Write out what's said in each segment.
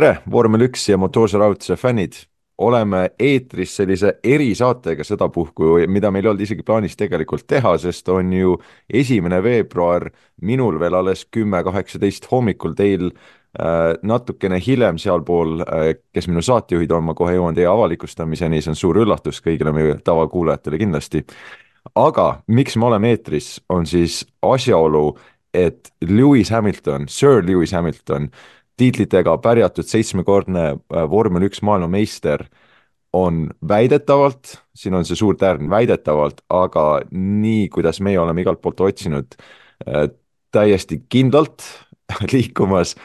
tere, vormel üks ja motoorse raudtee fännid. oleme eetris sellise erisaatega sedapuhku, mida meil ei olnud isegi plaanis tegelikult teha, sest on ju esimene veebruar, minul veel alles kümme kaheksateist hommikul, teil äh, natukene hiljem sealpool äh,, kes minu saatejuhid on, ma kohe jõuan teie avalikustamiseni, see on suur üllatus kõigile meie tavakuulajatele kindlasti. aga miks me oleme eetris, on siis asjaolu, et Lewis Hamilton, Sir Lewis Hamilton tiitlitega pärjatud seitsmekordne äh, vormel üks maailmameister on väidetavalt, siin on see suur tärn, väidetavalt, aga nii, kuidas meie oleme igalt poolt otsinud, äh, täiesti kindlalt liikumas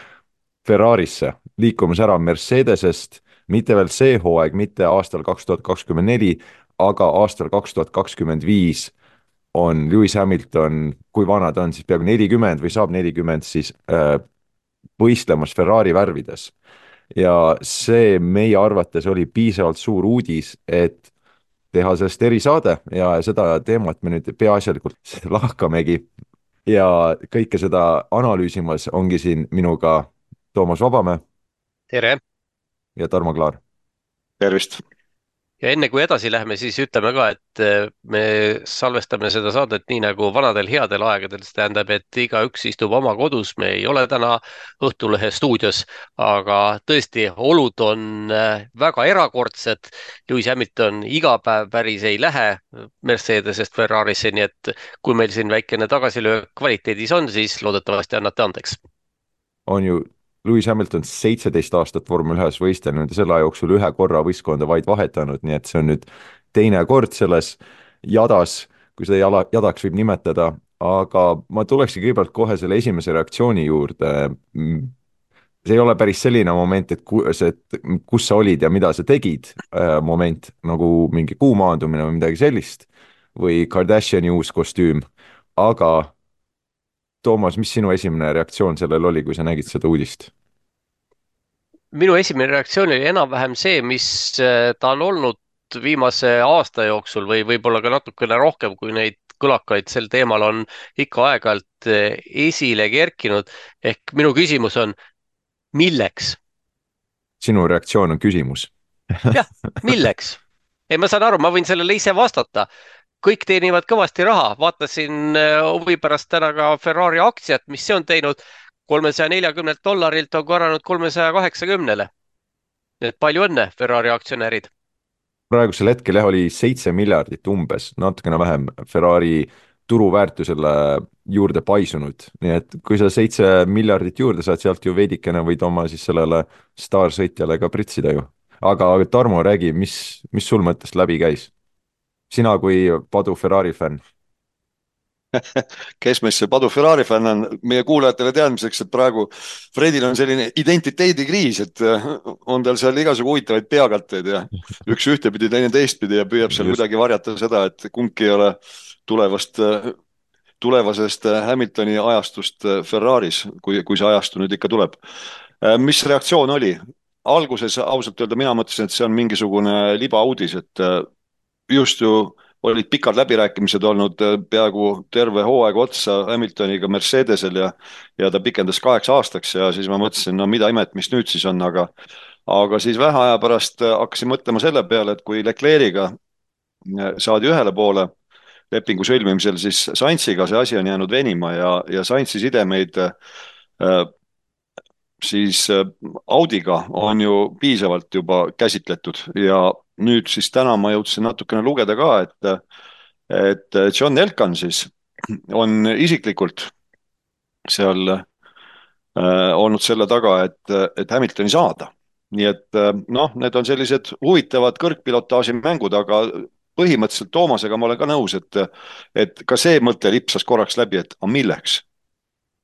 Ferrarisse, liikumas ära Mercedesest, mitte veel see hooaeg, mitte aastal kaks tuhat kakskümmend neli, aga aastal kaks tuhat kakskümmend viis on Lewis Hamilton, kui vana ta on, siis peaaegu nelikümmend või saab nelikümmend, siis äh, võistlemas Ferrari värvides. ja see meie arvates oli piisavalt suur uudis, et teha sellest erisaade ja seda teemat me nüüd peaasjalikult lahkamegi. ja kõike seda analüüsimas ongi siin minuga Toomas Vabamäe. tere! ja Tarmo Klaar. tervist! Ja enne kui edasi läheme, siis ütleme ka, et äh, me salvestame seda saadet nii nagu vanadel headel aegadel, see tähendab, et igaüks istub oma kodus, me ei ole täna Õhtulehe stuudios, aga tõesti, olud on äh, väga erakordsed. Lewis Hamilton iga päev päris ei lähe Mercedesest Ferrarisse, nii et kui meil siin väikene tagasilöök kvaliteedis on, siis loodetavasti annate andeks. on ju Lewis Hamilton seitseteist aastat vormel ühes võistelnud ja selle aja jooksul ühe korra võistkonda vaid vahetanud, nii et see on nüüd teine kord selles jadas, kui seda jala, jadaks võib nimetada, aga ma tulekski kõigepealt kohe selle esimese reaktsiooni juurde. see ei ole päris selline moment, et kus, et kus sa olid ja mida sa tegid äh, moment, nagu mingi kuu maandumine või midagi sellist või Kardashiani uus kostüüm, aga Toomas, mis sinu esimene reaktsioon sellele oli, kui sa nägid seda uudist? minu esimene reaktsioon oli enam-vähem see, mis äh, ta on olnud viimase aasta jooksul või võib-olla ka natukene rohkem, kui neid kõlakaid sel teemal on ikka aeg-ajalt äh, esile kerkinud. ehk minu küsimus on, milleks? sinu reaktsioon on küsimus jah, milleks? ei, ma saan aru, ma võin sellele ise vastata kõik teenivad kõvasti raha, vaatasin äh, huvi pärast täna ka Ferrari aktsiat, mis see on teinud. kolmesaja neljakümnelt dollarilt on korranud kolmesaja kaheksakümnele. nii et palju õnne, Ferrari aktsionärid. praegusel hetkel jah, oli seitse miljardit umbes, natukene vähem Ferrari turuväärtusele juurde paisunud, nii et kui sa seitse miljardit juurde saad, sealt ju veidikene võid oma siis sellele staarsõitjale ka pritsida ju. aga Tarmo, räägi, mis, mis sul mõttest läbi käis? Sina kui Padu Ferrari fänn kes meist see Padu Ferrari fänn on, meie kuulajatele teadmiseks, et praegu Fredil on selline identiteedikriis, et äh, on tal seal igasugu huvitavaid peakatteid ja üks ühtepidi, teine teistpidi ja püüab seal Just. kuidagi varjata seda, et kumbki ei ole tulevast, tulevasest Hamiltoni ajastust Ferraris, kui, kui see ajastu nüüd ikka tuleb. Äh, mis reaktsioon oli? alguses ausalt öelda mina mõtlesin, et see on mingisugune libauudis, et äh, just ju olid pikad läbirääkimised olnud äh, peaaegu terve hooaeg otsa Hamiltoniga Mercedesel ja, ja ta pikendas kaheks aastaks ja siis ma mõtlesin, no mida imet, mis nüüd siis on, aga, aga siis vähe aja pärast äh, hakkasin mõtlema selle peale, et kui Leclerc'iga äh, saadi ühele poole lepingu sõlmimisel, siis Sainziga see asi on jäänud venima ja, ja Sainzi sidemeid siis Audiga on ju piisavalt juba käsitletud ja nüüd siis täna ma jõudsin natukene lugeda ka, et, et John Elkan siis on isiklikult seal äh, olnud selle taga, et, et Hamiltoni saada. nii et äh, noh, need on sellised huvitavad kõrgpilotaaži mängud, aga põhimõtteliselt Toomasega ma olen ka nõus, et, et ka see mõte lipsas korraks läbi, et aga milleks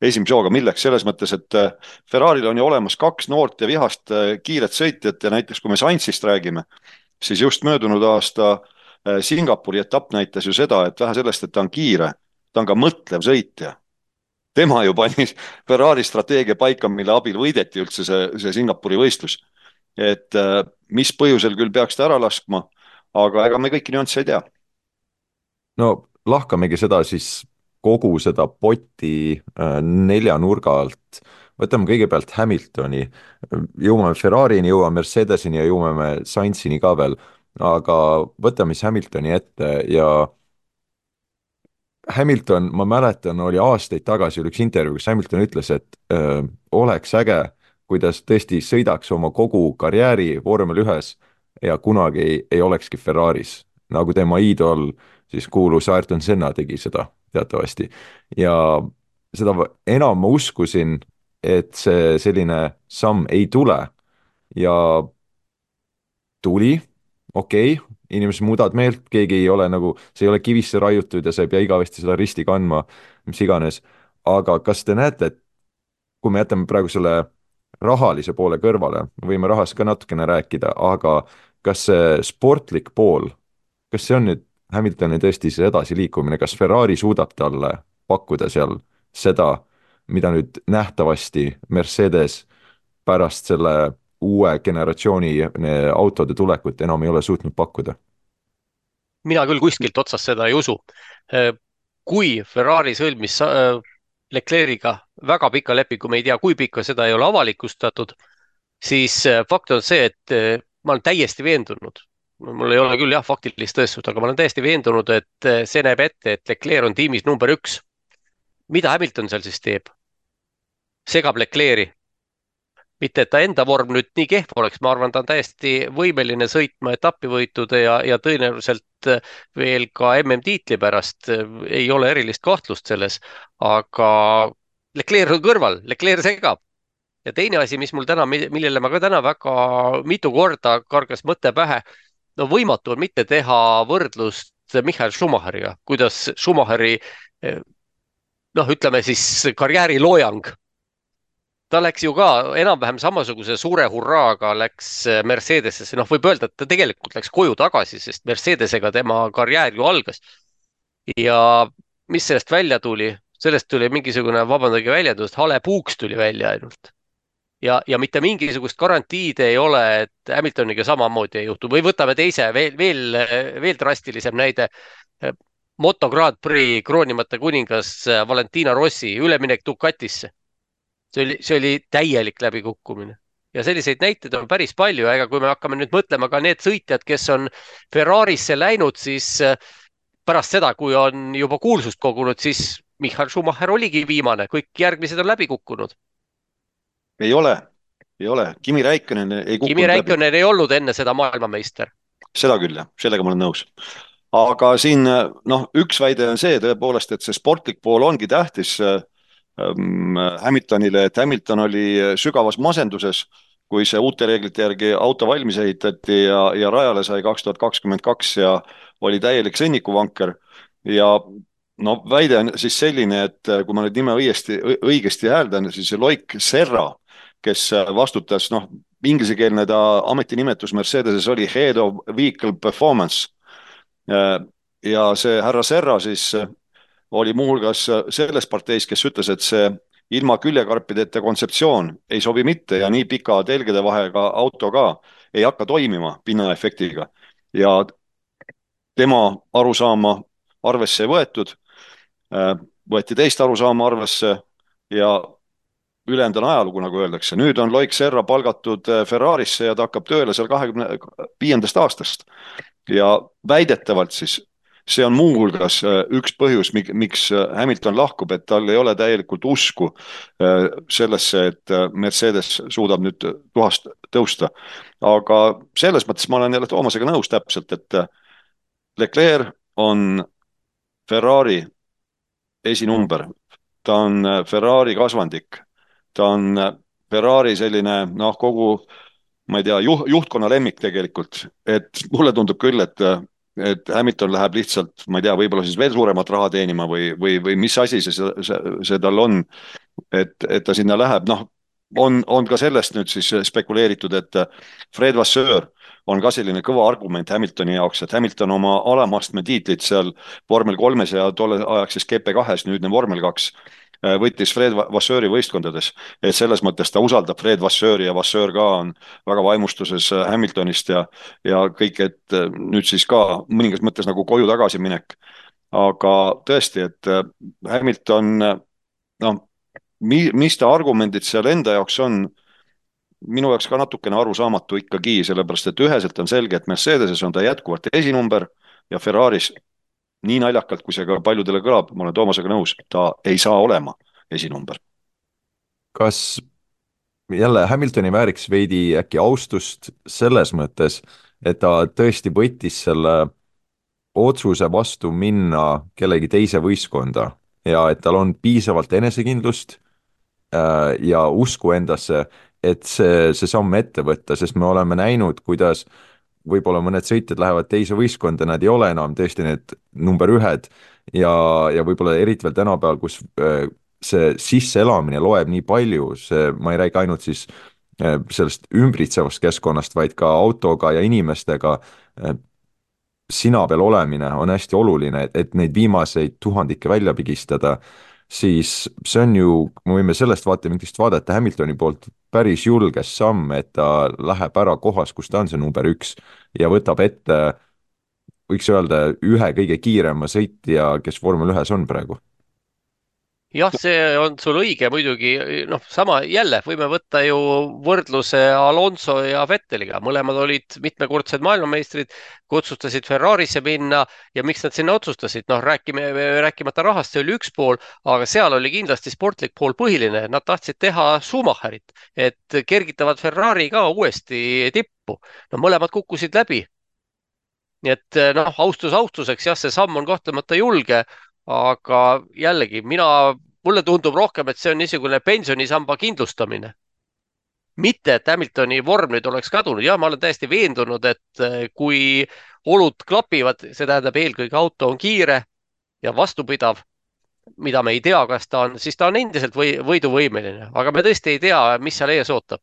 esimese hooga, milleks, selles mõttes, et äh, Ferrari'l on ju olemas kaks noort ja vihast äh, kiiret sõitjat ja näiteks kui me Sainzist räägime, siis just möödunud aasta äh, Singapuri etapp näitas ju seda, et vähe sellest, et ta on kiire, ta on ka mõtlev sõitja. tema ju pani Ferrari strateegia paika, mille abil võideti üldse see, see Singapuri võistlus. et mis põhjusel küll peaks ta ära laskma, aga ega me kõiki nüansse ei tea. no lahkamegi seda siis kogu seda poti äh, neljanurga alt. Võtame kõigepealt Hamiltoni, jõuame Ferrarini, jõuame Mercedesini ja jõuame Sainzini ka veel, aga võtame siis Hamiltoni ette ja Hamilton, ma mäletan, oli aastaid tagasi oli üks intervjuu, kus Hamilton ütles, et öö, oleks äge, kui ta tõesti sõidaks oma kogu karjääri vormel ühes ja kunagi ei, ei olekski Ferraris, nagu tema iidol, siis kuulus Ayrton Senna tegi seda teatavasti. ja seda enam ma uskusin, et see selline samm ei tule ja tuli, okei okay,, inimesed muudavad meelt, keegi ei ole nagu, see ei ole kivisse raiutud ja sa ei pea igavesti seda risti kandma, mis iganes. aga kas te näete, et kui me jätame praegu selle rahalise poole kõrvale, võime rahast ka natukene rääkida, aga kas see sportlik pool, kas see on nüüd Hamiltoni tõesti see edasiliikumine, kas Ferrari suudab talle pakkuda seal seda, mida nüüd nähtavasti Mercedes pärast selle uue generatsiooni autode tulekut enam ei ole suutnud pakkuda? mina küll kuskilt otsast seda ei usu. kui Ferrari sõlmis äh, Leclerc'iga väga pika lepingu, me ei tea, kui pikka, seda ei ole avalikustatud, siis äh, fakt on see, et äh, ma olen täiesti veendunud, mul ei ole küll jah faktilist tõestust, aga ma olen täiesti veendunud, et see näeb ette, et Leclerc on tiimis number üks. mida Hamilton seal siis teeb? segab Leclerc'i mitte, et ta enda vorm nüüd nii kehv oleks, ma arvan, ta on täiesti võimeline sõitma etapivõitude ja, ja tõenäoliselt veel ka MM-tiitli pärast ei ole erilist kahtlust selles, aga Leclerc on kõrval, Leclerc segab. ja teine asi, mis mul täna, millele ma ka täna väga mitu korda kargas mõte pähe, no võimatu on mitte teha võrdlust Michael Schumacheriga, kuidas Schumacheri noh, ütleme siis karjääriloojang ta läks ju ka enam-vähem samasuguse suure hurraaga läks äh, Mercedesesse, noh, võib öelda, et ta tegelikult läks koju tagasi, sest Mercedesega tema karjäär ju algas. ja mis sellest välja tuli, sellest tuli mingisugune, vabandage väljendust, hale puuks tuli välja ainult. Ja, ja mitte mingisugust garantiid ei ole, et Hamiltoniga samamoodi ei juhtu. Või võtame teise veel, veel, veel drastilisem näide. Moto Grand Prix kroonimata kuningas Valentina Rossi üleminek Ducatisse. See oli, see oli täielik läbikukkumine. Ja selliseid näiteid on päris palju, ega kui me hakkame nüüd mõtlema ka need sõitjad, kes on Ferrarisse läinud, siis äh, pärast seda, kui on juba kuulsust kogunud, siis Michal Schumacher oligi viimane, kõik järgmised on läbi kukkunud. Ei ole, ei ole, Kimi Räikkönen ei kukkunud Kimi Räikkönen läbi. ei olnud enne seda maailmameister. seda küll jah, sellega ma olen nõus. aga siin noh, üks väide on see tõepoolest, et see sportlik pool ongi tähtis Ähm, Hamiltonile, et Hamilton oli sügavas masenduses, kui see uute reeglite järgi auto valmis ehitati ja, ja rajale sai kaks tuhat kakskümmend kaks ja oli täielik sõnnikuvanker. ja no väide on siis selline, et kui ma nüüd nime õiesti, õigesti hääldan, siis Loik Serra, kes vastutas, noh, inglisekeelne ta ametinimetus Mercedeses oli Head of Vehicle Performance. ja see härra Serra siis oli muuhulgas selles parteis, kes ütles, et see ilma küljekarpideta kontseptsioon ei sobi mitte ja nii pika telgede vahega auto ka ei hakka toimima pinnaefektiga. ja tema arusaama arvesse ei võetud, võeti teist arusaama arvesse ja ülejäänud on ajalugu, nagu öeldakse. nüüd on Loik Serra palgatud Ferrarisse ja ta hakkab tööle seal kahekümne viiendast aastast. ja väidetavalt siis see on muuhulgas äh, üks põhjus, miks äh, Hamilton lahkub, et tal ei ole täielikult usku äh, sellesse, et Mercedes suudab nüüd tuhast tõusta. aga selles mõttes ma olen jälle Toomasega nõus täpselt, et Leclerc on Ferrari esinumber, ta on Ferrari kasvandik, ta on Ferrari selline noh, kogu ma ei tea, juht, juhtkonna lemmik tegelikult, et mulle tundub küll, et et Hamilton läheb lihtsalt, ma ei tea, võib-olla siis veel suuremat raha teenima või, või, või mis asi see, see, see tal on. et, et ta sinna läheb, noh, on, on ka sellest nüüd siis spekuleeritud, et Fred Vasseur on ka selline kõva argument Hamiltoni jaoks, et Hamilton oma alamastme tiitlit seal vormel kolmes ja tolle ajaks siis GP2-s, nüüdne vormel kaks Äh, võttis Fred Vasseuri võistkondades, et selles mõttes ta usaldab Fred Vasseuri ja Vasseur ka on väga vaimustuses äh, Hamiltonist ja, ja kõik, et äh, nüüd siis ka mõningas mõttes nagu koju tagasiminek. aga tõesti, et Hamilton noh, mi-, mis ta argumendid seal enda jaoks on, minu jaoks ka natukene arusaamatu ikkagi, sellepärast et üheselt on selge, et Mercedeses on ta jätkuvalt esinumber ja Ferraris, nii naljakalt, kui see ka paljudele kõlab, ma olen Toomasega nõus, ta ei saa olema esinumber. kas jälle Hamiltoni vääriks veidi äkki austust selles mõttes, et ta tõesti võttis selle otsuse vastu minna kellegi teise võistkonda ja et tal on piisavalt enesekindlust äh, ja usku endasse, et see, see samm ette võtta, sest me oleme näinud, kuidas võib-olla mõned sõitjad lähevad teise võistkonda, nad ei ole enam tõesti need number ühed ja, ja võib-olla eriti veel tänapäeval, kus äh, see sisseelamine loeb nii palju, see, ma ei räägi ainult siis äh, sellest ümbritsevast keskkonnast, vaid ka autoga ja inimestega sina peal olemine on hästi oluline, et neid viimaseid tuhandikke välja pigistada, siis see on ju, me võime sellest vaatevinklist vaadata Hamiltoni poolt päris julge samm, et ta läheb ära kohas, kus ta on see number üks ja võtab ette, võiks öelda, ühe kõige kiirema sõitja, kes vormel ühes on praegu jah, see on sul õige muidugi, noh, sama jälle võime võtta ju võrdluse Alonso ja Vetteliga, mõlemad olid mitmekordsed maailmameistrid, otsustasid Ferrarisse minna ja miks nad sinna otsustasid, noh, räägime, rääkimata rahast, see oli üks pool, aga seal oli kindlasti sportlik pool põhiline, nad tahtsid teha Schumacherit, et kergitavad Ferrari ka uuesti tippu. no mõlemad kukkusid läbi. nii et noh, austus austuseks, jah, see samm on kahtlemata julge aga jällegi mina, mulle tundub rohkem, et see on niisugune pensionisamba kindlustamine. mitte, et Hamiltoni vorm nüüd oleks kadunud, jah, ma olen täiesti veendunud, et eh, kui olud klapivad, see tähendab eelkõige auto on kiire ja vastupidav, mida me ei tea, kas ta on, siis ta on endiselt või, võiduvõimeline, aga me tõesti ei tea, mis seal ees ootab.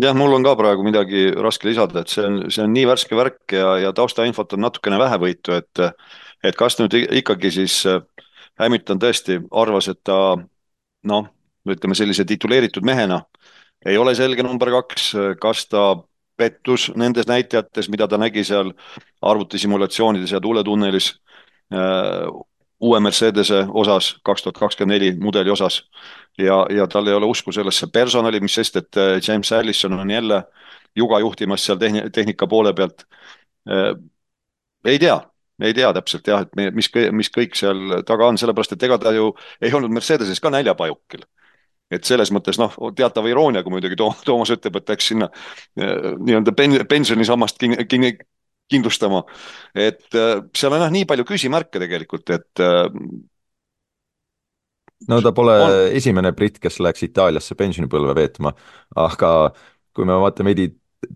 Jah, mul on ka praegu midagi raske lisada, et see on, see on nii värske värk ja, ja taustainfot on natukene vähevõitu, et et kas nüüd ikkagi siis äh, Hamilton tõesti arvas, et ta noh, ütleme sellise tituleeritud mehena ei ole selge number kaks, kas ta pettus nendes näitajates, mida ta nägi seal arvutisimulatsioonides ja tuuletunnelis äh, uue Mercedese osas, kaks tuhat kakskümmend neli mudeli osas ja, ja tal ei ole usku sellesse personali, mis sest, et äh, James Allison on jälle juga juhtimas seal tehni-, tehnika poole pealt. Ei tea, ei tea täpselt jah, et me, mis, mis kõik seal taga on, sellepärast et ega ta ju ei olnud Mercedeses ka näljapajukil et selles mõttes noh, teatav iroonia, kui muidugi Toomas ütleb, et läks sinna äh, nii-öelda pen, pensionisammast kin, kin, kindlustama. et seal on jah nii palju küsimärke tegelikult, et no ta pole on. esimene britt, kes läks Itaaliasse pensionipõlve veetma, aga kui me vaatame veidi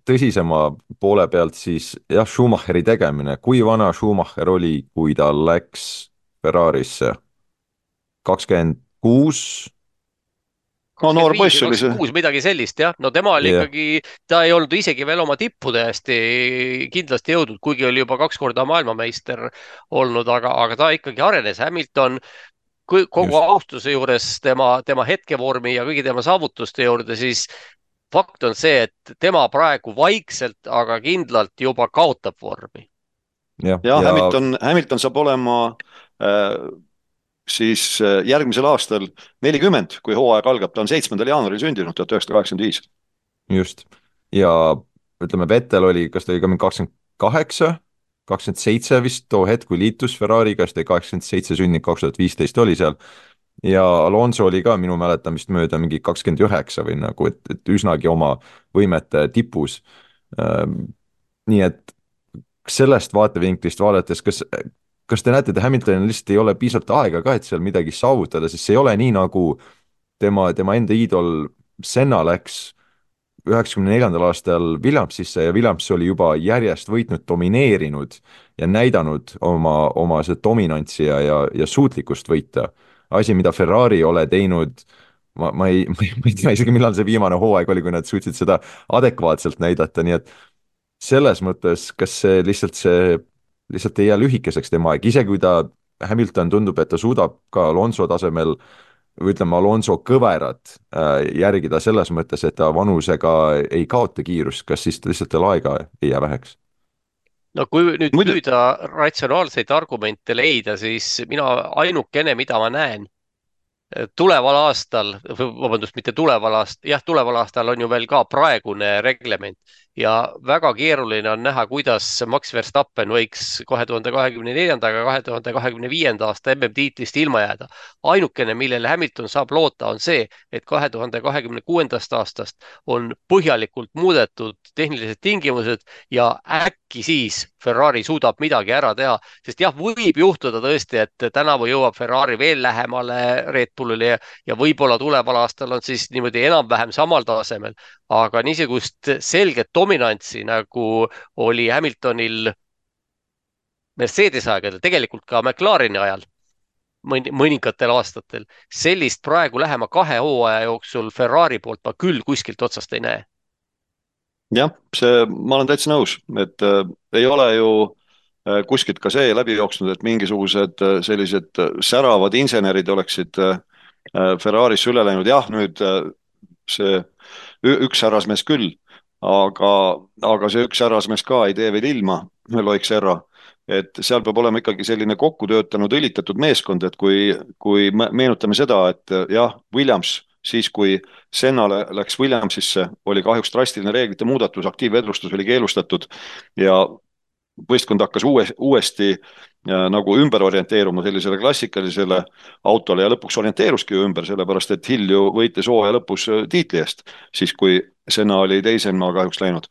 tõsisema poole pealt, siis jah, Schumacheri tegemine, kui vana Schumacher oli, kui ta läks Ferrarisse? kakskümmend kuus? no noor poiss oli see. kuus, midagi sellist jah, no tema oli yeah. ikkagi, ta ei olnud isegi veel oma tippude hästi kindlasti jõudnud, kuigi oli juba kaks korda maailmameister olnud, aga, aga ta ikkagi arenes, Hamilton kogu Just. austuse juures tema, tema hetkevormi ja kõigi tema saavutuste juurde, siis fakt on see, et tema praegu vaikselt, aga kindlalt juba kaotab vormi. jah ja, ja, Hamilton, Hamilton saab olema äh, siis äh, järgmisel aastal nelikümmend, kui hooaeg algab, ta on seitsmendal jaanuaril sündinud, tuhat üheksasada kaheksakümmend viis. just, ja ütleme, Vettel oli, kas ta oli ka mingi kakskümmend kaheksa kakskümmend seitse vist too hetk, kui liitus Ferrari'ga, siis ta kakskümmend seitse sündinud, kaks tuhat viisteist oli seal. Ja Alonso oli ka minu mäletamist mööda mingi kakskümmend üheksa või nagu, et, et üsnagi oma võimete tipus. Ehm, nii et sellest vaatevinklist vaadates, kas, kas te näete, et Hamiltonil lihtsalt ei ole piisavalt aega ka, et seal midagi saavutada, sest see ei ole nii, nagu tema, tema enda iidol Senna läks üheksakümne neljandal aastal Williamsisse ja Williams oli juba järjest võitnud, domineerinud ja näidanud oma, oma seda dominantsi ja, ja, ja suutlikkust võita. Asi, mida Ferrari ei ole teinud, ma, ma ei, ma ei tea isegi, millal see viimane hooaeg oli, kui nad suutsid seda adekvaatselt näidata, nii et selles mõttes, kas see lihtsalt see, lihtsalt ei jää lühikeseks tema aeg, isegi kui ta, Hamilton tundub, et ta suudab ka Alonso tasemel või ütleme, Alonso kõverat äh, järgida selles mõttes, et ta vanusega ei kaota kiirust, kas siis lihtsalt tal aega ei jää väheks? No kui nüüd Muidu... püüda ratsionaalseid argumente leida, siis mina ainukene, mida ma näen, tuleval aastal, vabandust, mitte tuleval aastal, jah, tuleval aastal on ju veel ka praegune reglement ja väga keeruline on näha, kuidas Max Verstappen võiks kahe tuhande kahekümne neljandaga, kahe tuhande kahekümne viienda aasta MM-tiitlist ilma jääda. ainukene, millele Hamilton saab loota, on see, et kahe tuhande kahekümne kuuendast aastast on põhjalikult muudetud tehnilised tingimused ja äkki siis Ferrari suudab midagi ära teha, sest jah, võib juhtuda tõesti, et tänavu jõuab Ferrari veel lähemale Red Bullile ja, ja võib-olla tuleval aastal on siis niimoodi enam-vähem samal tasemel, aga niisugust selget dominantsi nagu oli Hamiltonil Mercedese aegadel, tegelikult ka McLareni ajal mõningatel aastatel. sellist praegu lähema kahe hooaja jooksul Ferrari poolt ma küll kuskilt otsast ei näe. jah, see, ma olen täitsa nõus, et äh, ei ole ju äh, kuskilt ka see läbi jooksnud, et mingisugused äh, sellised äh, säravad insenerid oleksid äh, äh Ferrarisse üle läinud, jah, nüüd äh, see üks härrasmees küll, aga, aga see üks härrasmees ka ei tee veel ilma, Loik Serra. et seal peab olema ikkagi selline kokku töötanud õlitatud meeskond, et kui, kui meenutame seda, et jah, Williams siis, kui Sennale läks Williamsisse, oli kahjuks drastiline reeglite muudatus, aktiivvedrustus oli keelustatud ja võistkond hakkas uue, uuesti nagu ümber orienteeruma sellisele klassikalisele autole ja lõpuks orienteeruski ju ümber, sellepärast et Hill ju võitis hooaja lõpus äh, tiitli eest, siis kui Senna oli teisena kahjuks läinud.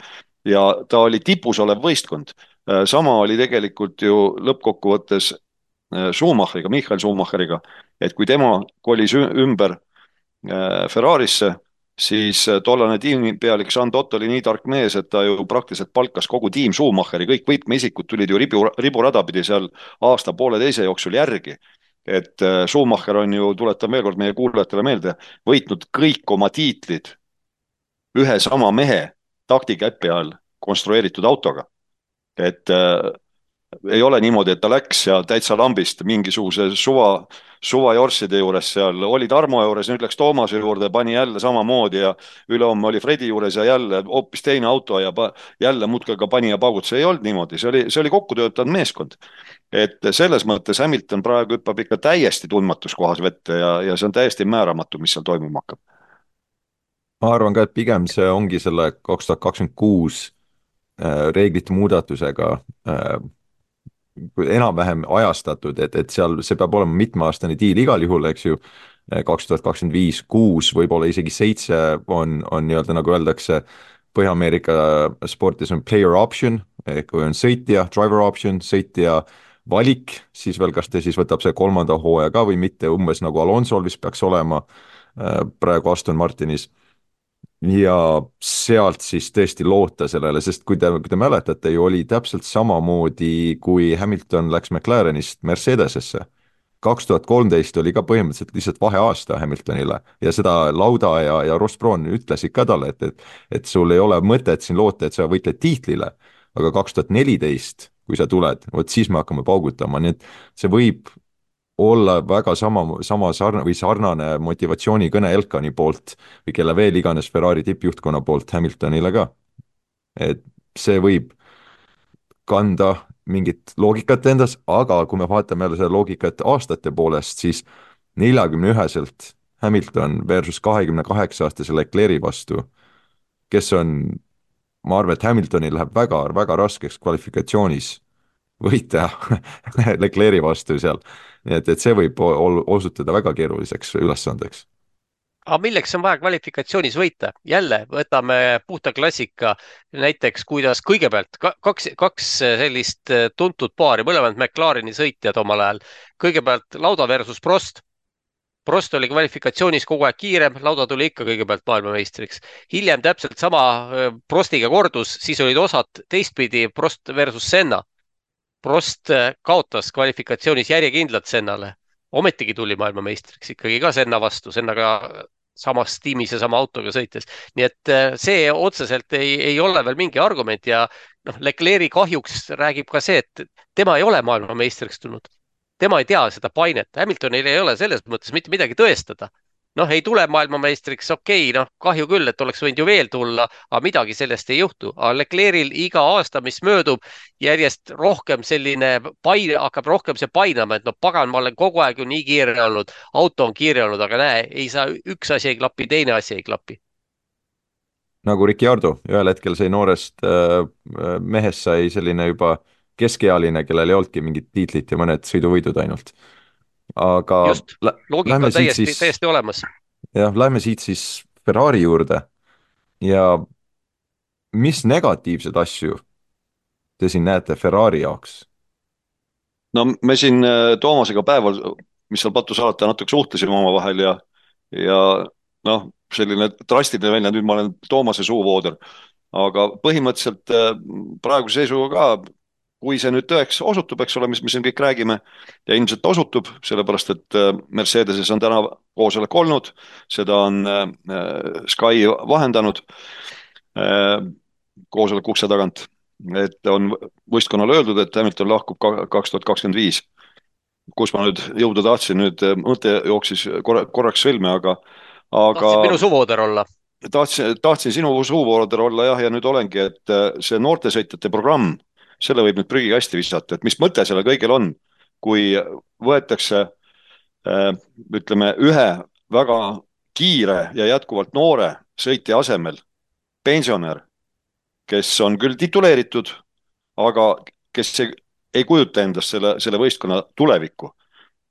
ja ta oli tipus olev võistkond. Äh, sama oli tegelikult ju lõppkokkuvõttes äh, Schumacheriga, Michael Schumacheriga, et kui tema kolis ümber äh, Ferrarisse siis äh, tollane tiimipealik Jean Dott oli nii tark mees, et ta ju praktiliselt palkas kogu tiim Schumacheri, kõik võtmeisikud tulid ju ribu, riburada pidi seal aasta-pooleteise jooksul järgi. et äh, Schumacher on ju, tuletan veel kord meie kuulajatele meelde, võitnud kõik oma tiitlid ühe sama mehe taktikäpi all konstrueeritud autoga. et äh, ei ole niimoodi, et ta läks ja täitsa lambist mingisuguse suva, suvajorsside juures seal, oli Tarmo juures, nüüd läks Toomase juurde, pani jälle samamoodi ja ülehomme oli Fredi juures ja jälle hoopis teine auto ja jälle muudkui ka pani ja paugutas, ei olnud niimoodi, see oli, see oli kokku töötanud meeskond. et selles mõttes Hamilton praegu hüppab ikka täiesti tundmatus kohas vette ja, ja see on täiesti määramatu, mis seal toimuma hakkab. ma arvan ka, et pigem see ongi selle kaks tuhat kakskümmend kuus äh, reeglite muudatusega äh, enam-vähem ajastatud, et, et seal see peab olema mitmeaastane diil igal juhul, eks ju. kaks tuhat kakskümmend viis, kuus, võib-olla isegi seitse on, on nii-öelda nagu öeldakse. Põhja-Ameerika sportis on player option ehk kui on sõitja, driver option, sõitja valik, siis veel, kas ta siis võtab see kolmanda hooaja ka või mitte, umbes nagu Alonsol vist peaks olema praegu Aston Martinis ja sealt siis tõesti loota sellele, sest kui te, kui te mäletate, ju oli täpselt samamoodi, kui Hamilton läks McLarenist Mercedesesse. kaks tuhat kolmteist oli ka põhimõtteliselt lihtsalt vaheaasta Hamiltonile ja seda Lauda ja, ja Ross Braun ütlesid ka talle, et, et et sul ei ole mõtet siin loota, et sa võitled tiitlile, aga kaks tuhat neliteist, kui sa tuled, vot siis me hakkame paugutama, nii et see võib olla väga sama, sama sarnane või sarnane motivatsioonikõne Elkani poolt või kelle veel iganes Ferrari tippjuhtkonna poolt Hamiltonile ka. et see võib kanda mingit loogikat endas, aga kui me vaatame jälle seda loogikat aastate poolest, siis neljakümne üheselt Hamilton versus kahekümne kaheksa aastase Leclerc'i vastu, kes on, ma arvan, et Hamiltonil läheb väga-väga raskeks kvalifikatsioonis võita Leclerc'i vastu seal nii et, et see võib osutuda väga keeruliseks ülesandeks aga milleks on vaja kvalifikatsioonis võita? jälle võtame puhta klassika, näiteks kuidas kõigepealt kaks, kaks sellist tuntud paari, mõlemad McLareni sõitjad omal ajal. kõigepealt Lauda versus Prost. Prost oli kvalifikatsioonis kogu aeg kiirem, Lauda tuli ikka kõigepealt maailmameistriks. hiljem täpselt sama Prostiga kordus, siis olid osad teistpidi Prost versus Senna Prost äh, kaotas kvalifikatsioonis järjekindlalt Sennale, ometigi tuli maailmameistriks ikkagi ka Senna vastu, Sennaga samas tiimis ja sama autoga sõites. nii et äh, see otseselt ei, ei ole veel mingi argument ja noh, Leclerc'i kahjuks räägib ka see, et tema ei ole maailmameistriks tulnud. tema ei tea seda painet, Hamiltonil ei ole selles mõttes mitte midagi tõestada. Noh, ei tule maailmameistriks, okei okay,, noh, kahju küll, et oleks võinud ju veel tulla, aga midagi sellest ei juhtu. aga Leclerc'il iga aasta, mis möödub, järjest rohkem selline pain, hakkab rohkem see painama, et no pagan, ma olen kogu aeg ju nii kiire olnud, auto on kiire olnud, aga näe, ei saa, üks asi ei klapi, teine asi ei klapi nagu Ricciardo, ühel hetkel sai noorest äh, mehest sai selline juba keskealine, kellel ei olnudki mingit tiitlit ja mõned sõiduvõidud ainult aga. just, loogika on täiesti, täiesti olemas. jah, lähme siit siis Ferrari juurde ja mis negatiivseid asju te siin näete Ferrari jaoks? no me siin äh, Toomasega päeval, mis seal pattu salata, natuke suhtlesime omavahel ja, ja noh, selline drastiline välja, nüüd ma olen Toomase suuvooder, aga põhimõtteliselt äh, praeguse seisuga ka kui see nüüd tõeks osutub, eks ole, mis me siin kõik räägime ja ilmselt osutub, sellepärast et äh, Mercedeses on täna koosolek olnud, seda on äh, Sky vahendanud äh, koosoleku ukse tagant, et on võistkonnale öeldud, et Hamilton lahkub kaks tuhat kakskümmend viis. kus ma nüüd jõuda tahtsin, nüüd mõte jooksis korra, korraks sõlme, aga, aga. tahtsid minu suvooder olla? tahtsin, tahtsin sinu suuvooder olla jah, ja nüüd olengi, et see noortesõitjate programm selle võib nüüd prügikasti visata, et mis mõte sellel kõigel on, kui võetakse äh, ütleme, ühe väga kiire ja jätkuvalt noore sõitja asemel pensionär, kes on küll tituleeritud, aga kes ei, ei kujuta endast selle, selle võistkonna tulevikku.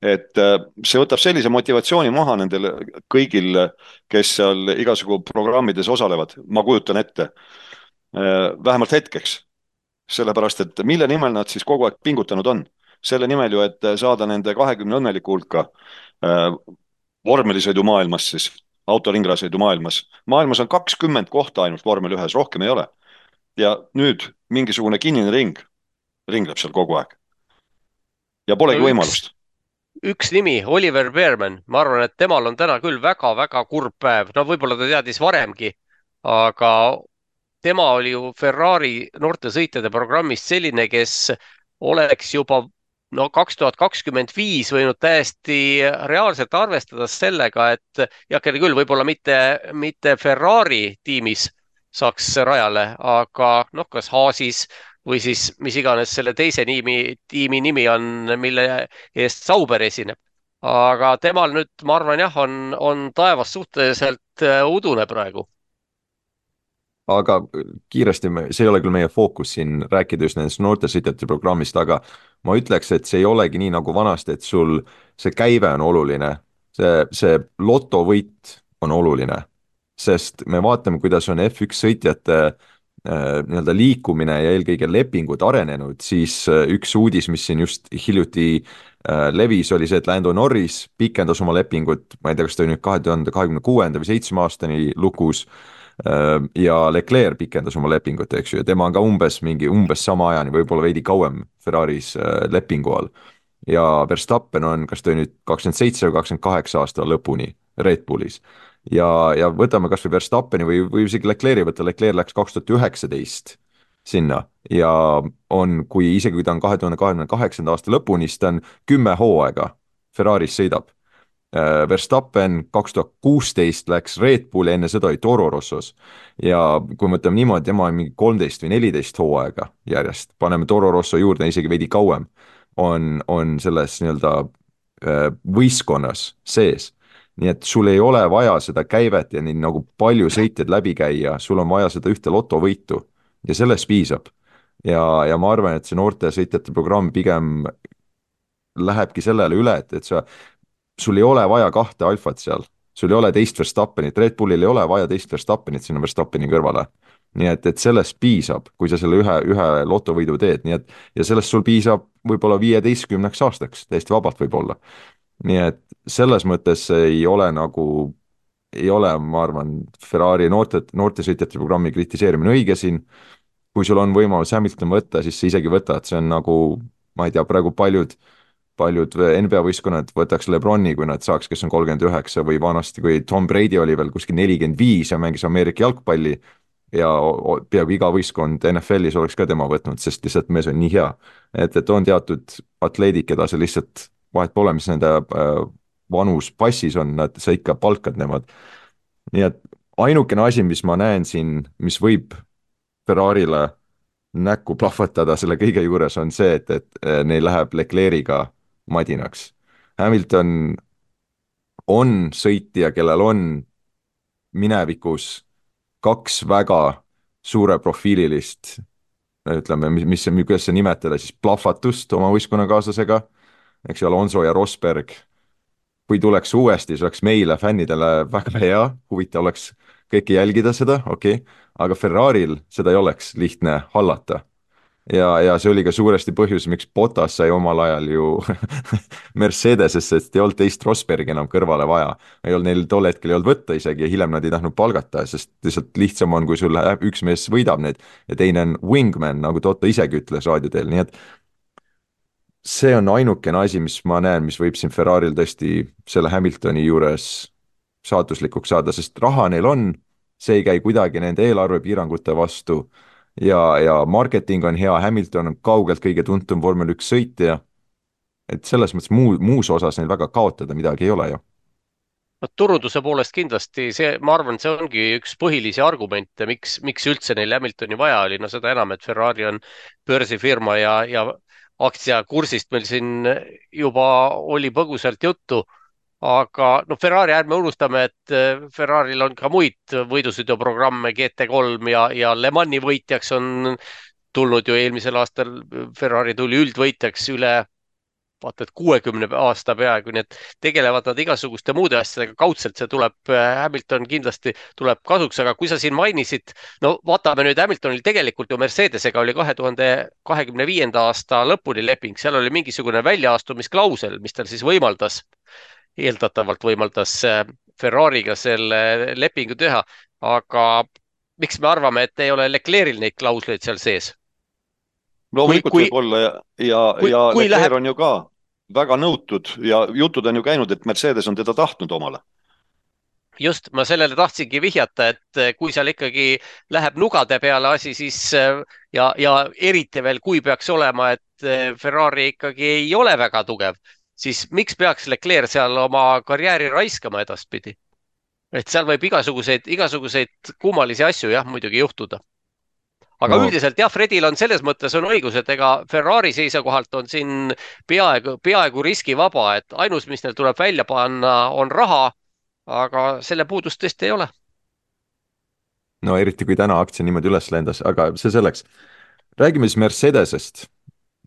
et äh, see võtab sellise motivatsiooni maha nendel kõigil, kes seal igasugu programmides osalevad, ma kujutan ette, äh, vähemalt hetkeks sellepärast et mille nimel nad siis kogu aeg pingutanud on? selle nimel ju, et saada nende kahekümne õnneliku hulka äh, vormelisõidu maailmas siis, autoringlasõidu maailmas. maailmas on kakskümmend kohta ainult vormel ühes, rohkem ei ole. ja nüüd mingisugune kinnine ring ringleb seal kogu aeg. ja polegi no, võimalust üks nimi, Oliver Beerman, ma arvan, et temal on täna küll väga-väga kurb päev, no võib-olla ta teadis varemgi, aga tema oli ju Ferrari noortesõitjade programmist selline, kes oleks juba no kaks tuhat kakskümmend viis võinud täiesti reaalselt arvestada sellega, et heakene küll, võib-olla mitte, mitte Ferrari tiimis saaks rajale, aga noh, kas Haasis või siis mis iganes selle teise nimi, tiimi nimi on, mille eest Sauber esineb. aga temal nüüd, ma arvan jah, on, on taevas suhteliselt udune praegu aga kiiresti, see ei ole küll meie fookus siin rääkida just nendest noortesõitjate programmist, aga ma ütleks, et see ei olegi nii nagu vanasti, et sul see käive on oluline, see, see lotovõit on oluline, sest me vaatame, kuidas on F1 sõitjate äh, nii-öelda liikumine ja eelkõige lepingud arenenud, siis äh, üks uudis, mis siin just hiljuti äh, levis, oli see, et Lando Norris pikendas oma lepingut, ma ei tea, kas ta oli nüüd kahe tuhande kahekümne kuuenda või seitsme aastani lukus Äh, ja Leclerc pikendas oma lepingut, eks ju, ja tema on ka umbes mingi, umbes sama ajani, võib-olla veidi kauem Ferraris lepingu all. ja Verstappen on, kas ta oli nüüd kakskümmend seitse või kakskümmend kaheksa aasta lõpuni Red Bullis. ja, ja võtame kasvõi Verstappeni või, või isegi Leclerc'i võtta, Leclerc läks kaks tuhat üheksateist sinna ja on, kui isegi kui ta on kahe tuhande kahekümne kaheksanda aasta lõpuni, siis ta on kümme hooaega Ferraris sõidab Verstappen kaks tuhat kuusteist läks Red Bulli, enne seda oli Toro Rossos. ja kui me mõtleme niimoodi, tema on mingi kolmteist või neliteist hooaega järjest, paneme Toro Rosso juurde isegi veidi kauem, on, on selles nii-öelda äh, võistkonnas sees. nii et sul ei ole vaja seda käivet ja nii nagu palju sõitjaid läbi käia, sul on vaja seda ühte lotovõitu ja sellest piisab. ja, ja ma arvan, et see noorte sõitjate programm pigem lähebki sellele üle, et, et sa sul ei ole vaja kahte alfat seal, sul ei ole teist Verstappenit, Red Bullil ei ole vaja teist Verstappenit sinna Verstappeni kõrvale. nii et, et sellest piisab, kui sa selle ühe, ühe lotovõidu teed, nii et ja sellest sul piisab võib-olla viieteistkümneks aastaks, täiesti vabalt võib-olla. nii et selles mõttes ei ole nagu, ei ole, ma arvan, Ferrari noorte, noortesõitjate programmi kritiseerimine õige siin, kui sul on võimalus Hamilton võtta, siis sa isegi võtad, see on nagu, ma ei tea, praegu paljud äh, paljud NBA võistkonnad võtaks Lebroni, kui nad saaks, kes on kolmkümmend üheksa või vanasti, kui Tom Brady oli veel kuskil nelikümmend viis ja mängis Ameerika jalgpalli ja peaaegu iga võistkond NFL-is oleks ka tema võtnud, sest lihtsalt mees on nii hea. et, et on teatud atleedid, keda sa lihtsalt, vahet pole, mis nende äh, vanus passis on, nad, sa ikka palkad nemad. nii et ainukene asi, mis ma näen siin, mis võib Ferrarile näkku plahvatada selle kõige juures, on see, et, et eh, neil läheb Leclerc'iga madinaks. Hamilton on sõitja, kellel on minevikus kaks väga suureprofiililist ütleme, mis, mis, kuidas seda nimetada siis, plahvatust oma võistkonnakaaslasega, eks ju, Alonso ja Rosberg kui tuleks uuesti, see oleks meile, fännidele väga hea, huvitav oleks kõike jälgida seda, okei okay., aga Ferrari'l seda ei oleks lihtne hallata. Ja, ja see oli ka suuresti põhjus, miks Botas sai omal ajal ju Mercedesesse, sest ei olnud teist Rosbergi enam kõrvale vaja. ei olnud neil tol hetkel ei olnud võtta isegi ja hiljem nad ei tahtnud palgata, sest lihtsalt lihtsam on, kui sul üks mees võidab need ja teine on wingman, nagu Toto isegi ütles raadio teel, nii et see on ainukene asi, mis ma näen, mis võib siin Ferrari'l tõesti selle Hamiltoni juures saatuslikuks saada, sest raha neil on, see ei käi kuidagi nende eelarvepiirangute vastu ja, ja marketing on hea, Hamilton on kaugelt kõige tuntum vormel üks sõitja. et selles mõttes muu, muus osas neil väga kaotada midagi ei ole ju no turunduse poolest kindlasti see, ma arvan, see ongi üks põhilisi argumente, miks, miks üldse neil Hamiltoni vaja oli, no seda enam, et Ferrari on börsifirma ja, ja aktsiakursist meil siin juba oli põgusalt juttu. Aga noh, Ferrari ärme unustame, et eh, Ferrari'l on ka muid võidusõiduprogramme GT3 ja, ja Le Mani võitjaks on tulnud ju eelmisel aastal. Ferrari tuli üldvõitjaks üle vaata et kuuekümne aasta peaaegu, nii et tegelevad nad igasuguste muude asjadega, kaudselt see tuleb, äh, Hamilton kindlasti tuleb kasuks, aga kui sa siin mainisid, no vaatame nüüd Hamiltonil tegelikult ju Mercedesega oli kahe tuhande kahekümne viienda aasta lõpuni leping, seal oli mingisugune väljaastumisklausel, mis tal siis võimaldas, eeldatavalt võimaldas äh, Ferrari'ga selle lepingu teha, aga miks me arvame, et ei ole Leclerc'il neid klausleid seal sees? loomulikult võib olla ja, ja, ja Leclerc läheb... on ju ka väga nõutud ja jutud on ju käinud, et Mercedes on teda tahtnud omale. just, ma sellele tahtsingi vihjata, et eh, kui seal ikkagi läheb nugade peale asi, siis eh, ja, ja eriti veel, kui peaks olema, et Ferrari ikkagi ei ole väga tugev, siis miks peaks Leclerc seal oma karjääri raiskama edaspidi? et seal võib igasuguseid, igasuguseid kummalisi asju jah, muidugi juhtuda aga no. üldiselt jah, Fredil on selles mõttes on õigus, et ega Ferrari seisukohalt on siin peaaegu, peaaegu riskivaba, et ainus, mis neil tuleb välja panna, on raha. aga selle puudust tõesti ei ole. no eriti kui täna aktsia niimoodi üles lendas, aga see selleks. räägime siis Mercedesest.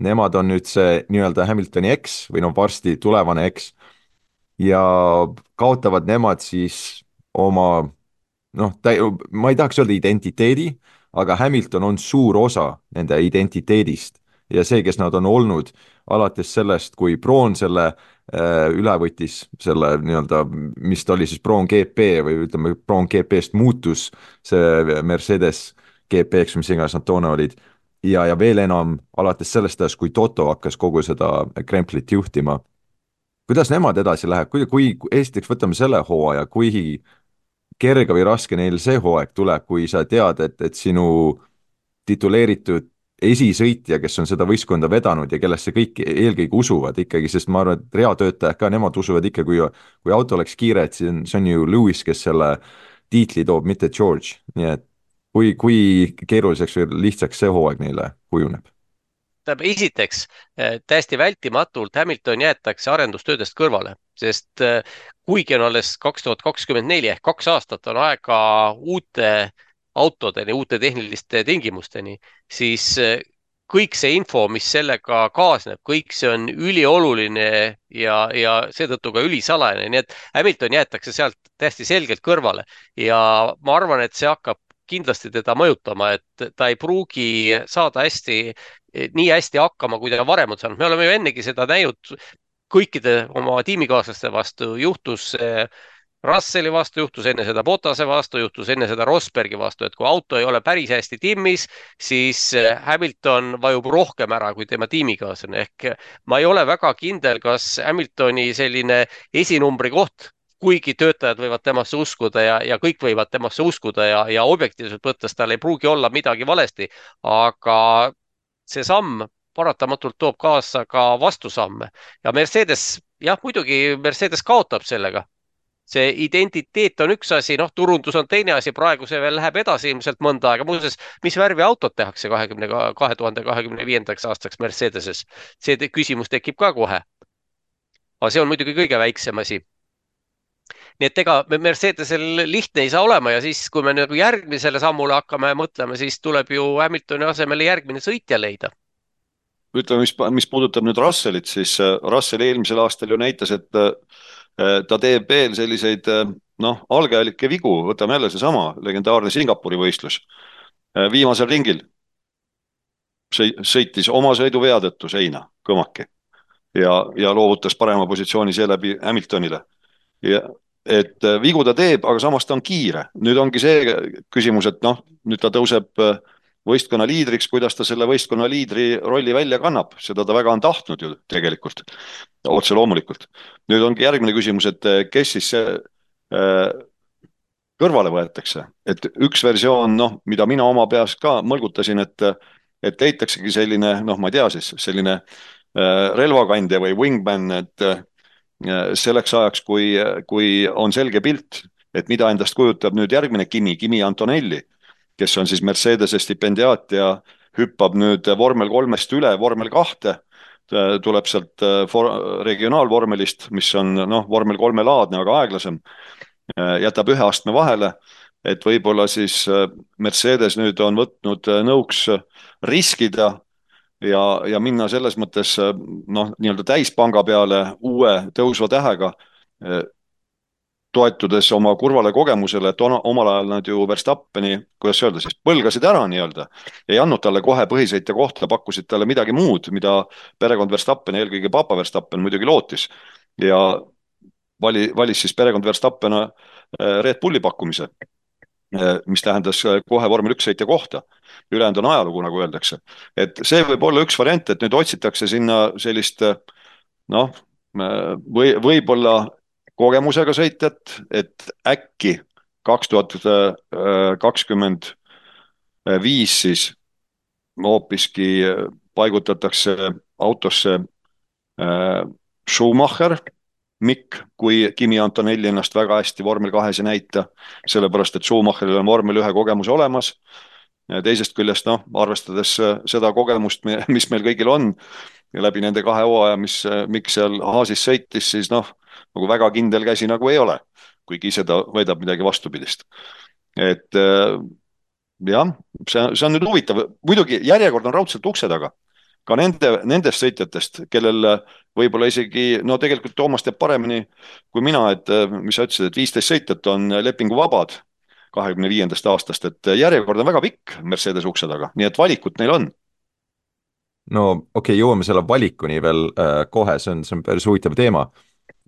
Nemad on nüüd see nii-öelda Hamiltoni eks või noh, varsti tulevane eks. ja kaotavad nemad siis oma noh, ma ei tahaks öelda identiteedi aga Hamilton on suur osa nende identiteedist ja see, kes nad on olnud alates sellest, kui Brown selle äh, üle võttis, selle nii-öelda, mis ta oli siis Brown GP või ütleme, Brown GP-st muutus see Mercedes GP-ks, mis iganes nad toona olid, ja, ja veel enam alates sellest ajast, kui Toto hakkas kogu seda kremplit juhtima. kuidas nemad edasi läheb, kui, kui esiteks võtame selle hooaja, kui kerge või raske neil see hooaeg tuleb, kui sa tead, et, et sinu tituleeritud esisõitja, kes on seda võistkonda vedanud ja kellesse kõik eelkõige usuvad ikkagi, sest ma arvan, et reatöötajad ka, nemad usuvad ikka, kui, kui auto oleks kiire, et see on, see on ju Lewis, kes selle tiitli toob, mitte George, nii et kui, kui keeruliseks või lihtsaks see hooaeg neile kujuneb? tähendab, esiteks eh, täiesti vältimatult Hamilton jäetakse arendustöödest kõrvale, sest eh, kuigi on alles kaks tuhat kakskümmend neli ehk kaks aastat on aega uute autodeni, uute tehniliste tingimusteni, siis eh, kõik see info, mis sellega kaasneb, kõik see on ülioluline ja, ja seetõttu ka ülisalajane, nii et Hamilton jäetakse sealt täiesti selgelt kõrvale ja ma arvan, et see hakkab kindlasti teda mõjutama, et ta ei pruugi saada hästi, nii hästi hakkama, kui ta varem on saanud. me oleme ju ennegi seda näinud kõikide oma tiimikaaslaste vastu, juhtus Russeli vastu, juhtus enne seda Botase vastu, juhtus enne seda Rosbergi vastu, et kui auto ei ole päris hästi timmis, siis Hamilton vajub rohkem ära kui tema tiimikaaslane ehk ma ei ole väga kindel, kas Hamiltoni selline esinumbri koht kuigi töötajad võivad temasse uskuda ja, ja kõik võivad temasse uskuda ja, ja objektiivselt võttes tal ei pruugi olla midagi valesti, aga see samm paratamatult toob kaasa ka vastusamme ja Mercedes jah, muidugi Mercedes kaotab sellega see identiteet on üks asi, noh, turundus on teine asi, praegu see veel läheb edasi ilmselt mõnda aega. muuseas, mis värvi autot tehakse kahekümne, kahe tuhande kahekümne viiendaks aastaks Mercedeses? see küsimus tekib ka kohe. aga see on muidugi kõige väiksem asi. Nii et ega Mercedesel lihtne ei saa olema ja siis, kui me nagu järgmisele sammule hakkame mõtlema, siis tuleb ju Hamiltoni asemele järgmine sõitja leida ütleme, mis, mis puudutab nüüd Russellit, siis äh, Russell eelmisel aastal ju näitas, et äh, Äh, ta teeb veel selliseid noh, algealikke vigu, võtame jälle seesama legendaarne Singapuri võistlus. Viimasel ringil sõitis oma sõiduvea tõttu seina kõmaki ja, ja loovutas parema positsiooni seeläbi Hamiltonile. ja et vigu ta teeb, aga samas ta on kiire. nüüd ongi see küsimus, et noh, nüüd ta tõuseb võistkonna liidriks, kuidas ta selle võistkonna liidri rolli välja kannab, seda ta väga on tahtnud ju tegelikult otse loomulikult. nüüd ongi järgmine küsimus, et eh, kes siis äh, kõrvale võetakse, et üks versioon, noh, mida mina oma peas ka mõlgutasin, et, et leitaksegi selline, noh, ma ei tea siis, selline äh, relvakandja või wingman, et äh, selleks ajaks, kui, kui on selge pilt, et mida endast kujutab nüüd järgmine Kimi, Kimi Antonelli, kes on siis Mercedese stipendiaat ja hüppab nüüd vormel kolmest üle vormel kahte Äh, tuleb sealt äh, regionaalvormelist, mis on noh, vormel kolme laadne, aga aeglasem, äh, jätab ühe astme vahele, et võib-olla siis Mercedes nüüd on võtnud nõuks riskida ja, ja minna selles mõttes noh, nii-öelda täispanga peale uue tõusva tähega toetudes oma kurvale kogemusele, et omal ajal nad ju Verstappeni, kuidas öelda siis, põlgasid ära nii-öelda. ei andnud talle kohe põhisõitja kohta, pakkusid talle midagi muud, mida perekond Verstappen, eelkõige papa Verstappen muidugi lootis. ja vali, valis siis perekond Verstappen äh, Red Bulli pakkumise, äh, mis tähendas äh, kohe vormel üks sõitja kohta. Ülejäänud on ajalugu, nagu öeldakse. et see võib olla üks variant, et nüüd otsitakse sinna sellist noh, või võib-olla kogemusega sõitjat, et äkki kaks tuhat kakskümmend viis siis hoopiski paigutatakse autosse äh, Schumacher, Mikk, kui Kimi Antonelli ennast väga hästi vormel kahes ei näita, sellepärast et Schumacheril on vormel ühe kogemus olemas. Teisest küljest noh, arvestades seda kogemust, mis meil kõigil on ja läbi nende kahe hooaja, mis Mikk seal Haasis sõitis, siis noh nagu väga kindel käsi nagu ei ole, kuigi ise ta väidab midagi vastupidist. et äh, jah, see, see on nüüd huvitav, muidugi järjekord on raudselt ukse taga. ka nende, nendest sõitjatest, kellel võib-olla isegi, no tegelikult Toomas teab paremini kui mina, et äh, mis sa ütlesid, et viisteist sõitjat on lepinguvabad kahekümne viiendast aastast, et järjekord on väga pikk Mercedes ukse taga, nii et valikut neil on. No okei okay,, jõuame selle valikuni veel äh, kohe, see on, see on päris huvitav teema.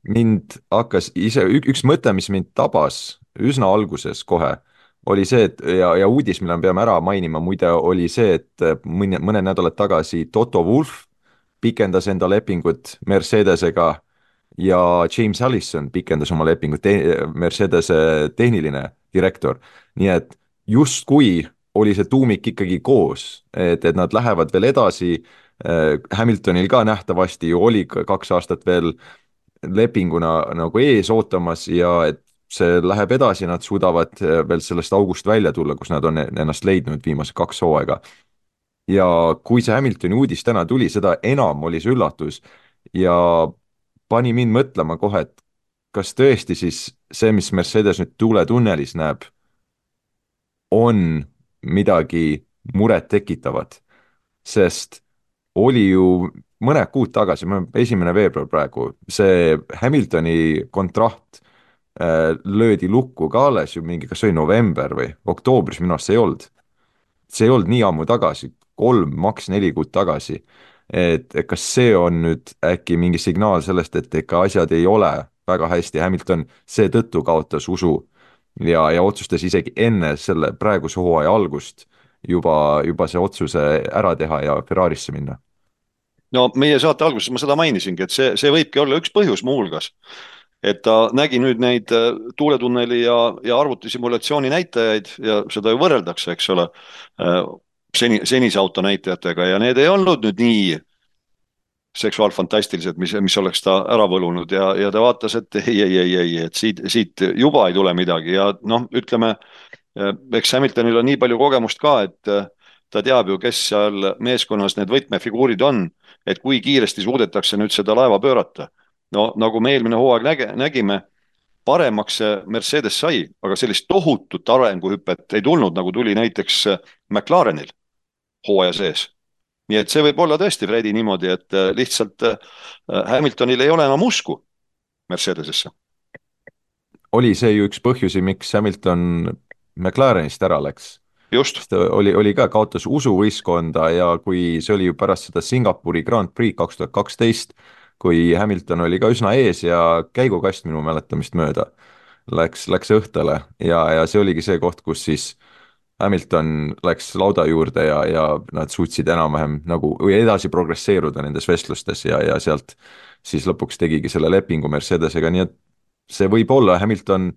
Mind hakkas ise, üks mõte, mis mind tabas üsna alguses kohe, oli see, et ja, ja uudis, mille me peame ära mainima muide, oli see, et mõni, mõned nädalad tagasi Toto Wolff pikendas enda lepingut Mercedesega ja James Allison pikendas oma lepingut te, Mercedese tehniline direktor. nii et justkui oli see tuumik ikkagi koos, et, et nad lähevad veel edasi. Hamiltonil ka nähtavasti ju oli kaks aastat veel lepinguna nagu ees ootamas ja et see läheb edasi, nad suudavad eh, veel sellest august välja tulla, kus nad on ennast leidnud viimased kaks hooaega. ja kui see Hamiltoni uudis täna tuli, seda enam oli see üllatus ja pani mind mõtlema kohe, et kas tõesti siis see, mis Mercedes nüüd tuuletunnelis näeb, on midagi murettekitavat, sest oli ju mõned kuud tagasi, esimene veebruar praegu, see Hamiltoni kontrakt äh, löödi lukku ka alles ju mingi, kas see oli november või oktoobris, minu arust see ei olnud. see ei olnud nii ammu tagasi, kolm, maks neli kuud tagasi. et kas see on nüüd äkki mingi signaal sellest, et ikka asjad ei ole väga hästi, Hamilton seetõttu kaotas usu ja, ja otsustas isegi enne selle praeguse hooaja algust juba, juba see otsuse ära teha ja Ferrarisse minna no meie saate alguses ma seda mainisingi, et see, see võibki olla üks põhjus muuhulgas. et ta nägi nüüd neid äh, tuuletunneli ja, ja arvutisimulatsiooni näitajaid ja seda ju võrreldakse, eks ole, äh, seni, senise auto näitajatega ja need ei olnud nüüd nii seksuaalfantastilised, mis, mis oleks ta ära võlunud ja, ja ta vaatas, et ei, ei, ei, ei, et siit, siit juba ei tule midagi ja noh, ütleme, eks Hamiltonil on nii palju kogemust ka, et ta teab ju, kes seal meeskonnas need võtmefiguurid on, et kui kiiresti suudetakse nüüd seda laeva pöörata. no nagu me eelmine hooaeg näge, nägime, paremaks see Mercedes sai, aga sellist tohutut arenguhüpet ei tulnud, nagu tuli näiteks McLarenil hooaja sees nii et see võib olla tõesti, Fredi, niimoodi, et äh, lihtsalt äh, Hamiltonil ei ole enam usku Mercedesesse. oli see ju üks põhjusi, miks Hamilton McLarenist ära läks. just. oli, oli ka, kaotas usu võistkonda ja kui see oli ju pärast seda Singapuri Grand Prix kaks tuhat kaksteist, kui Hamilton oli ka üsna ees ja käigukast minu mäletamist mööda läks, läks õhtule ja, ja see oligi see koht, kus siis äh, Hamilton läks lauda juurde ja, ja nad suutsid enam-vähem nagu või edasi progresseeruda nendes vestlustes ja, ja sealt siis lõpuks tegigi selle lepingu Mercedesega, nii et see võib olla, Hamilton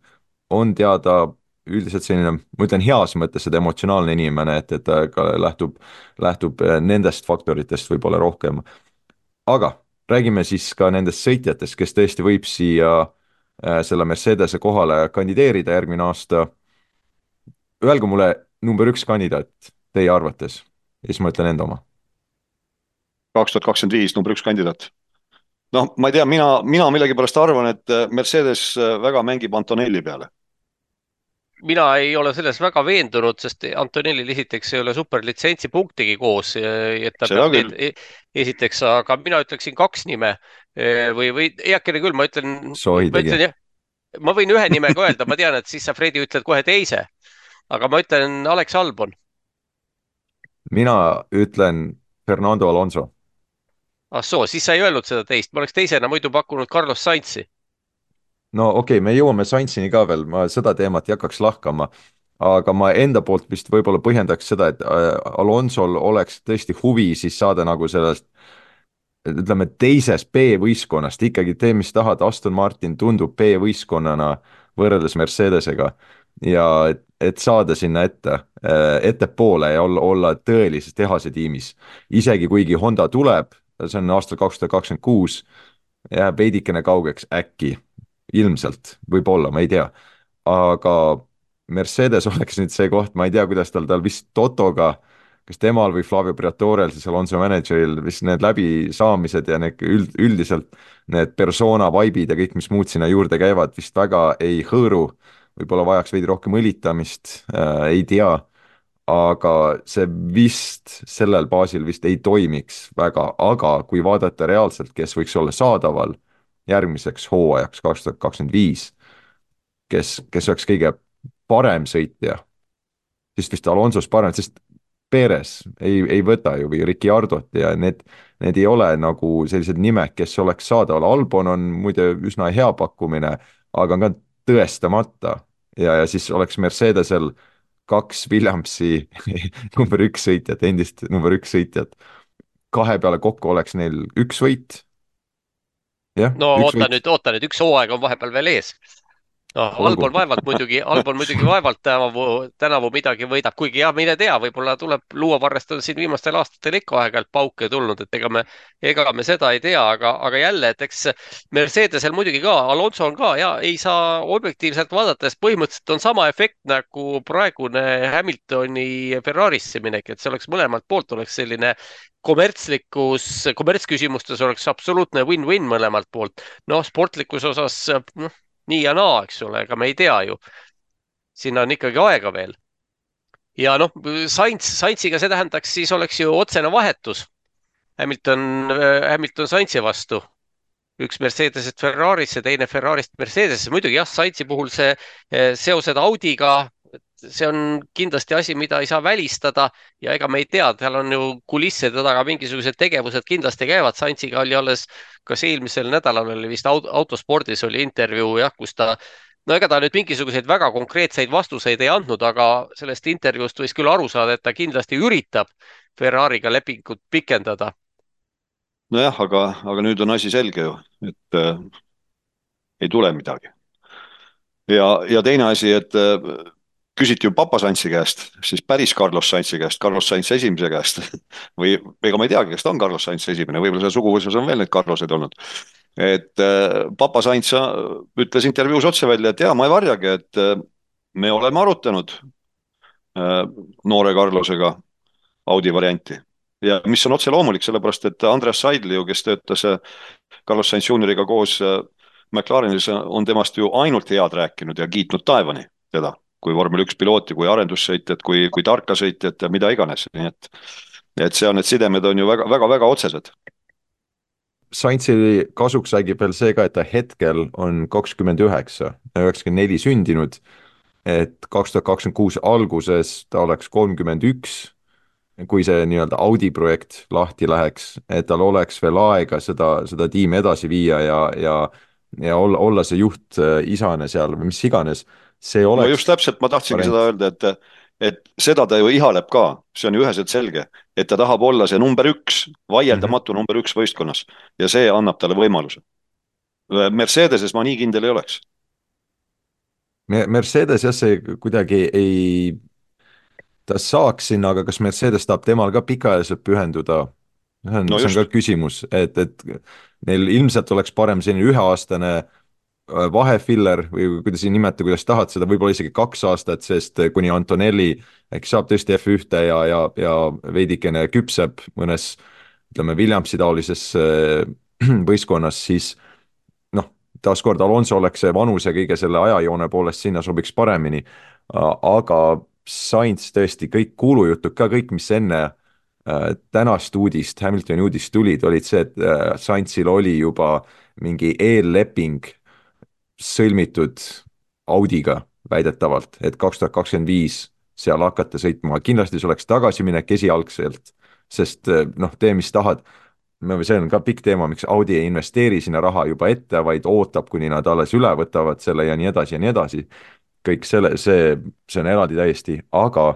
on teada üldiselt selline, ma ütlen heas mõttes, et emotsionaalne inimene, et, et ta ka lähtub, lähtub nendest faktoritest võib-olla rohkem. aga räägime siis ka nendest sõitjatest, kes tõesti võib siia äh, selle Mercedese kohale kandideerida järgmine aasta. Öelge mulle number üks kandidaat teie arvates ja siis ma ütlen enda oma. kaks tuhat kakskümmend viis number üks kandidaat. noh, ma ei tea, mina, mina millegipärast arvan, et äh, Mercedes äh, väga mängib Antonelli peale. mina ei ole selles väga veendunud, sest Antonellil esiteks ei ole superlitsentsi punktigi koos, et ta peab need esiteks, aga mina ütleksin kaks nime või, või heakene küll, ma ütlen. ma ütlen jah, ma võin ühe nime ka öelda, ma tean, et siis sa, Fredi, ütled kohe teise aga ma ütlen Alex Albon. mina ütlen Fernando Alonso. ah soo, siis sa ei öelnud seda teist, ma oleks teisena muidu pakkunud Carlos Sainzi. no okei okay,, me jõuame Sainzini ka veel, ma seda teemat ei hakkaks lahkama, aga ma enda poolt vist võib-olla põhjendaks seda, et äh, Alonsol oleks tõesti huvi siis saada nagu sellest ütleme teisest B-võistkonnast ikkagi tee, mis tahad, Aston Martin tundub B-võistkonnana võrreldes Mercedesega ja et, et saada sinna ette, äh, ettepoole ja olla, olla tõelises tehase tiimis. isegi kuigi Honda tuleb, see on aastal kaks tuhat kakskümmend kuus, jääb veidikene kaugeks äkki, ilmselt, võib-olla, ma ei tea. aga Mercedes oleks nüüd see koht, ma ei tea, kuidas tal, tal vist Totoga kas temal või Flavio Briatorel, siis Alonso manager'il vist need läbisaamised ja need üld, üldiselt need persona vibe'id ja kõik, mis muud sinna juurde käivad, vist väga ei hõõru võib-olla vajaks veidi rohkem õlitamist äh,, ei tea, aga see vist sellel baasil vist ei toimiks väga, aga kui vaadata reaalselt, kes võiks olla saadaval järgmiseks hooajaks kaks tuhat kakskümmend viis, kes, kes oleks kõige parem sõitja, siis vist Alonso's parem, sest Perez ei, ei võta ju või Ricciardot ja need, need ei ole nagu sellised nimed, kes oleks saadaval, Albon on muide üsna hea pakkumine, aga on ka tõestamata ja, ja siis oleks Mercedesel kaks Williamsi number üks sõitjat, endist number üks sõitjat. kahe peale kokku oleks neil üks võit. no oota võit. nüüd, oota nüüd, üks hooaeg on vahepeal veel ees noh, Albon vaevalt muidugi, Albon muidugi vaevalt tänavu, tänavu midagi võidab, kuigi ja mine tea, võib-olla tuleb Luua on siin viimastel aastatel ikka aeg-ajalt pauke tulnud, et ega me, ega me seda ei tea, aga, aga jälle, et eks Mercedesel muidugi ka, Alonso on ka ja ei saa objektiivselt vaadates põhimõtteliselt on sama efekt nagu praegune Hamiltoni Ferrarisse minek, et see oleks mõlemalt poolt oleks selline kommertslikus, kommertsküsimustes oleks absoluutne win-win mõlemalt poolt. noh, sportlikus osas noh, nii ja naa, eks ole, ega me ei tea ju. sinna on ikkagi aega veel. ja noh, Sainz, Sainziga see tähendaks, siis oleks ju otsene vahetus Hamilton, Hamilton Sainzi vastu. üks Mercedesest Ferrarisse, teine Ferrarist Mercedesesse. muidugi jah, Sainzi puhul see seosed Audiga, see on kindlasti asi, mida ei saa välistada ja ega me ei tea, seal on ju kulisside taga mingisugused tegevused kindlasti käivad. Sainziga oli alles, kas eelmisel nädalal oli vist autospordis oli intervjuu jah, kus ta no ega ta nüüd mingisuguseid väga konkreetseid vastuseid ei andnud, aga sellest intervjuust võis küll aru saada, et ta kindlasti üritab Ferrari'ga lepingut pikendada. nojah, aga, aga nüüd on asi selge ju, et äh, ei tule midagi. ja, ja teine asi, et äh, küsiti ju Papa Saintsi käest, siis päris Carlos Saintsi käest, Carlos Sainz esimese käest. Või ega ma ei teagi, kas ta on Carlos Sainz esimene, võib-olla seal suguvõsas on veel neid Carloseid olnud. et äh, Papa Sainz ütles intervjuus otse välja, et jaa, ma ei varjagi, et äh, me oleme arutanud äh, noore Carlosega Audi varianti. Ja mis on otse loomulik, sellepärast et Andreas Seidl ju, kes töötas Carlos Sainz juunioriga koos McLarenis, on temast ju ainult head rääkinud ja kiitnud taevani teda kui vormel üks pilooti, kui arendussõitjat, kui, kui tarka sõitjat ja mida iganes, nii et, et on, need sidemed on ju väga, väga, väga otsesed. Saintsi kasuks räägib veel see ka, et ta hetkel on kakskümmend üheksa, üheksakümmend neli sündinud, et kaks tuhat kakskümmend kuus alguses ta oleks kolmkümmend üks, kui see nii-öelda Audi projekt lahti läheks, et tal oleks veel aega seda, seda tiimi edasi viia ja, ja ja olla, olla see juht äh, isane seal või mis iganes see oleks. no just täpselt, ma tahtsingi variant. seda öelda, et, et seda ta ju ihaleb ka, see on ju üheselt selge, et ta tahab olla see number üks, vaieldamatu mm -hmm. number üks võistkonnas ja see annab talle võimaluse. Mercedeses ma nii kindel ei oleks. Mercedes jah, see kuidagi ei, ta saaks sinna, aga kas Mercedes tahab temal ka pikaajaliselt pühenduda? see on no, see on ka küsimus, et, et neil ilmselt oleks parem selline üheaastane Äh, vahefiller või kuidas nimetada, kuidas tahad seda, võib-olla isegi kaks aastat, sest äh, kuni Antonelli äkki saab tõesti F1-e ja, ja, ja veidikene küpseb mõnes ütleme, Williamsi taolises äh, võistkonnas, siis noh, taaskord Alonso oleks see vanuse kõige selle ajajoone poolest sinna sobiks paremini, aga Sainz tõesti, kõik kuulujutud ka, kõik, mis enne tänast uudist, Hamiltoni uudist tulid, olid see, et Sainzil oli juba mingi eelleping sõlmitud Audiga väidetavalt, et kaks tuhat kakskümmend viis seal hakata sõitma, kindlasti see oleks tagasiminek esialgselt, sest eh, noh, tee mis tahad, see on ka pikk teema, miks Audi ei investeeri sinna raha juba ette, vaid ootab, kuni nad alles üle võtavad selle ja nii edasi ja nii edasi. kõik selle, see, see on eraldi täiesti, aga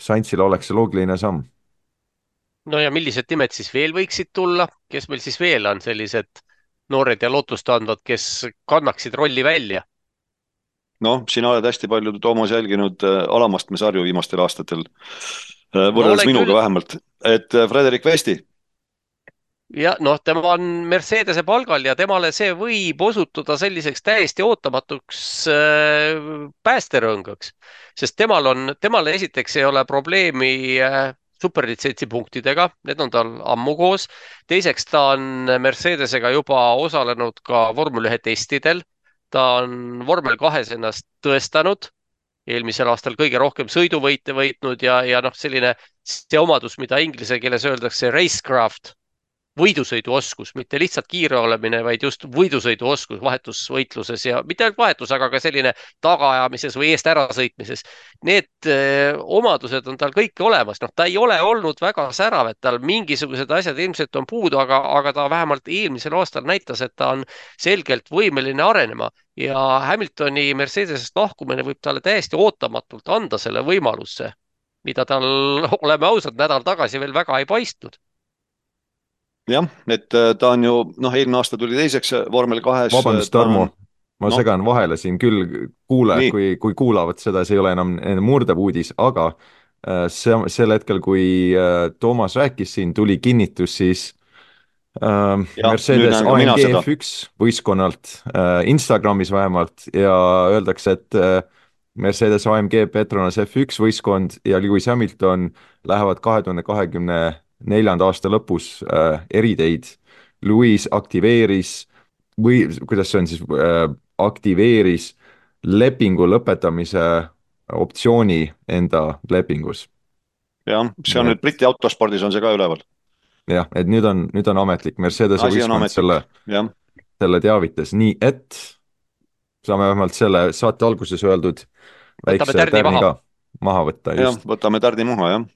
Sainzil oleks see loogiline samm. no ja millised nimed siis veel võiksid tulla, kes meil siis veel on sellised noored ja lootustandvad, kes kannaksid rolli välja? noh, sina oled hästi palju, Toomas, jälginud äh, alamastme sarju viimastel aastatel, äh, võrreldes no, minuga küll... vähemalt, et äh, Frederik Vesti. jah, noh, tema on Mercedese palgal ja temale see võib osutuda selliseks täiesti ootamatuks päästerõngaks, sest temal on, temal esiteks ei ole probleemi superlitsentsi punktidega, need on tal ammu koos. teiseks, ta on Mercedesega juba osalenud ka vormel ühe testidel. ta on vormel kahes ennast tõestanud, eelmisel aastal kõige rohkem sõiduvõite võitnud ja, ja noh, selline see omadus, mida inglise keeles öeldakse racecraft võidusõiduoskus, mitte lihtsalt kiire olemine, vaid just võidusõiduoskus vahetusvõitluses ja mitte ainult vahetus, aga ka selline tagaajamises või eest ärasõitmises. Need öö, eh, omadused on tal kõik olemas, noh, ta ei ole olnud väga särav, et tal mingisugused asjad ilmselt on puudu, aga, aga ta vähemalt eelmisel aastal näitas, et ta on selgelt võimeline arenema. Ja Hamiltoni Mercedesest lahkumine võib talle täiesti ootamatult anda selle võimaluse, mida tal, oleme ausad, nädal tagasi veel väga ei paistnud jah, et äh, ta on ju noh, eelmine aasta tuli teiseks äh, vormel kahes. vabandust, Tarmo ma no. segan vahele siin küll, kuulajad, kui, kui kuulavad seda, see ei ole enam murdev uudis, aga äh, see, sel hetkel, kui Toomas rääkis siin, tuli kinnitus siis äh, ja, Mercedes AMG F1 võistkonnalt äh, Instagramis vähemalt ja öeldakse, et äh, Mercedes AMG Petronas F1 võistkond ja Lewis Hamilton lähevad kahe tuhande kahekümne neljanda aasta lõpus äh, eriteid. Louis aktiveeris või kuidas see on siis äh,, aktiveeris lepingu lõpetamise optsiooni enda lepingus. jah, see on nüüd Briti autospordis on see ka üleval. jah, et nüüd on, nüüd on ametlik, Mercedese võistkond selle, selle teavitas, nii et saame vähemalt selle saate alguses öeldud väikse tärni ka maha võtta. jah, võtame tärni maha, jah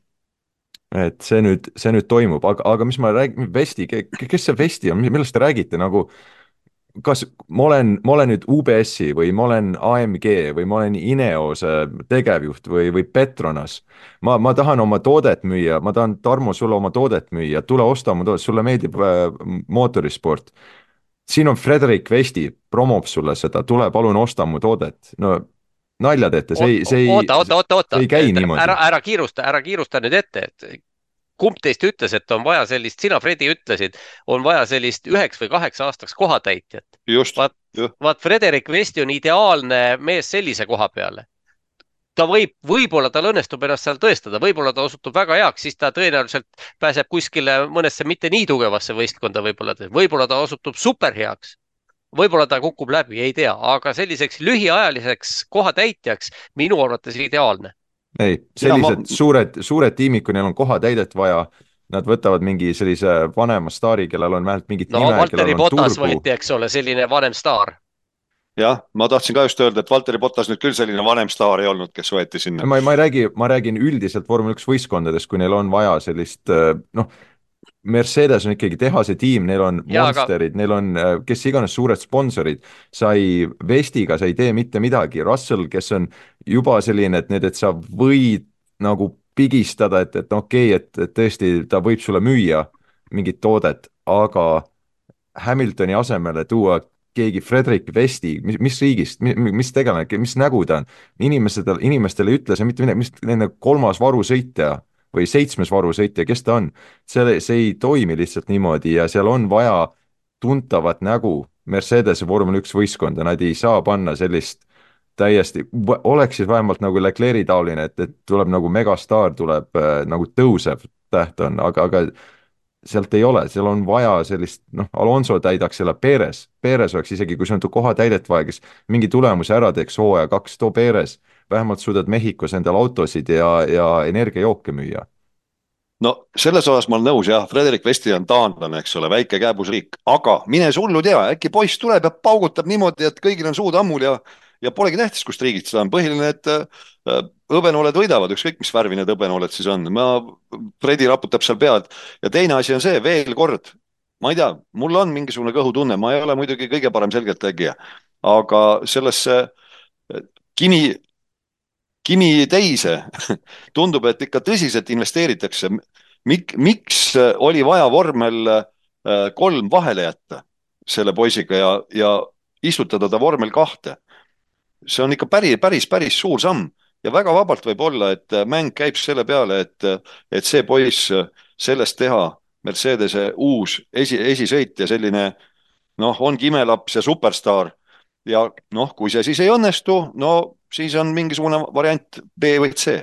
et see nüüd, see nüüd toimub, aga, aga mis ma räägin, Vesti, kes see Vesti on, millest te räägite nagu? kas ma olen, ma olen nüüd UBS-i või ma olen AMG või ma olen Ineose tegevjuht või, või Petronas. ma, ma tahan oma toodet müüa, ma tahan, Tarmo, sulle oma toodet müüa, tule osta oma toodet, sulle meeldib äh, mootorisport. siin on Frederik Vesti, promob sulle seda, tule palun osta mu toodet, no nalja teete, see ei, see ei. oota, oota, oota, oota. ei käi niimoodi. ära, ära kiirusta, ära kiirusta nüüd ette, et kumb teist ütles, et on vaja sellist, sina, Fredi, ütlesid, on vaja sellist üheks või kaheks aastaks kohatäitjat. vaat, vaat Frederik Vesti on ideaalne mees sellise koha peale. ta võib, võib-olla tal õnnestub ennast seal tõestada, võib-olla ta osutub väga heaks, siis ta tõenäoliselt pääseb kuskile mõnesse mitte nii tugevasse võistkonda, võib-olla, võib-olla ta osutub superheaks võib-olla ta kukub läbi, ei tea, aga selliseks lühiajaliseks kohatäitjaks minu arvates ideaalne ei, sellised ma... suured, suured tiimid, kui neil on kohatäidet vaja, nad võtavad mingi sellise vanema staari, kellel on vähemalt mingit no, nime. Valteri Potas võeti, eks ole, selline vanem staar. jah, ma tahtsin ka just öelda, et Valteri Potas nüüd küll selline vanem staar ei olnud, kes võeti sinna. ma, ma ei räägi, ma räägin üldiselt vormel üks võistkondadest, kui neil on vaja sellist noh Mercedes on ikkagi tehase tiim, neil on ja, Monsterid aga..., neil on äh, kes iganes suured sponsorid, sa ei, Vestiga sa ei tee mitte midagi, Russell, kes on juba selline, et need, et sa võid nagu pigistada, et, et okei okay,, et, et tõesti, ta võib sulle müüa mingit toodet, aga Hamiltoni asemele tuua keegi Frederick Vesti, mis, mis riigist, mis tegelane, mis nägu ta on, inimesed, inimestele ei ütle see mitte midagi, mis nende kolmas varusõitja või seitsmes varusõitja, kes ta on, see, see ei toimi lihtsalt niimoodi ja seal on vaja tuntavat nägu. Mercedese vormel üks võistkonda, nad ei saa panna sellist täiesti, oleks siis vähemalt nagu Leclerc'i taoline, et, et tuleb nagu megastaar, tuleb äh, nagu tõusev täht on, aga, aga sealt ei ole, seal on vaja sellist, noh, Alonso täidaks selle, Perez, Perez oleks isegi, kui sul on kohatäidet vaja, kes mingi tulemuse ära teeks hooaja kaks, too Perez vähemalt suudad Mehhikos endale autosid ja, ja energiajooke müüa. No selles osas ma olen nõus jah, Frederik Vesti on taanlane, eks ole, väike kääbusriik, aga mine sa hullu tea, äkki poiss tuleb ja paugutab niimoodi, et kõigil on suud ammul ja, ja polegi tähtis, kust riigist ta on, põhiline, et äh, hõbenooled võidavad, ükskõik mis värvi need hõbenooled siis on, ma, Fredi raputab seal pead. Ja teine asi on see veel kord, ma ei tea, mul on mingisugune kõhutunne, ma ei ole muidugi kõige parem selgeltnägija, aga sellesse äh, Kimi kimi teise tundub, et ikka tõsiselt investeeritakse. Mik-, miks oli vaja vormel äh, kolm vahele jätta selle poisiga ja, ja istutada ta vormel kahte? see on ikka päris, päris, päris suur samm ja väga vabalt võib olla, et mäng käib selle peale, et, et see poiss, sellest teha Mercedese uus esi, esisõit ja selline noh, ongi imelaps ja superstaar. ja noh, kui see siis ei õnnestu, no siis on mingisugune variant B või C.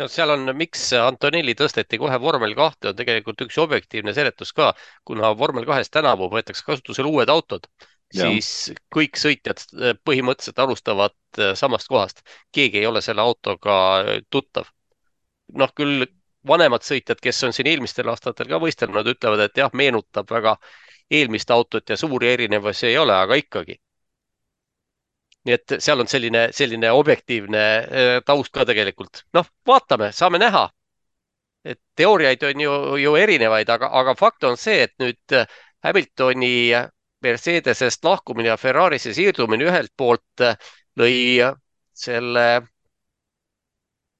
No seal on, miks Antonelli tõsteti kohe vormel kahte, on tegelikult üks objektiivne seletus ka, kuna vormel kahes tänavu võetakse kasutusele uued autod, siis kõik sõitjad äh, põhimõtteliselt alustavad äh, samast kohast, keegi ei ole selle autoga äh, tuttav. noh, küll vanemad sõitjad, kes on siin eelmistel aastatel ka võistelnud, ütlevad, et jah, meenutab väga eelmist autot ja suuri erinevusi ei ole, aga ikkagi nii et seal on selline, selline objektiivne äh, taust ka tegelikult. noh, vaatame, saame näha. et teooriaid on ju, ju erinevaid, aga, aga fakt on see, et nüüd äh, Hamiltoni Mercedesest lahkumine ja Ferrarisse siirdumine ühelt poolt äh, lõi selle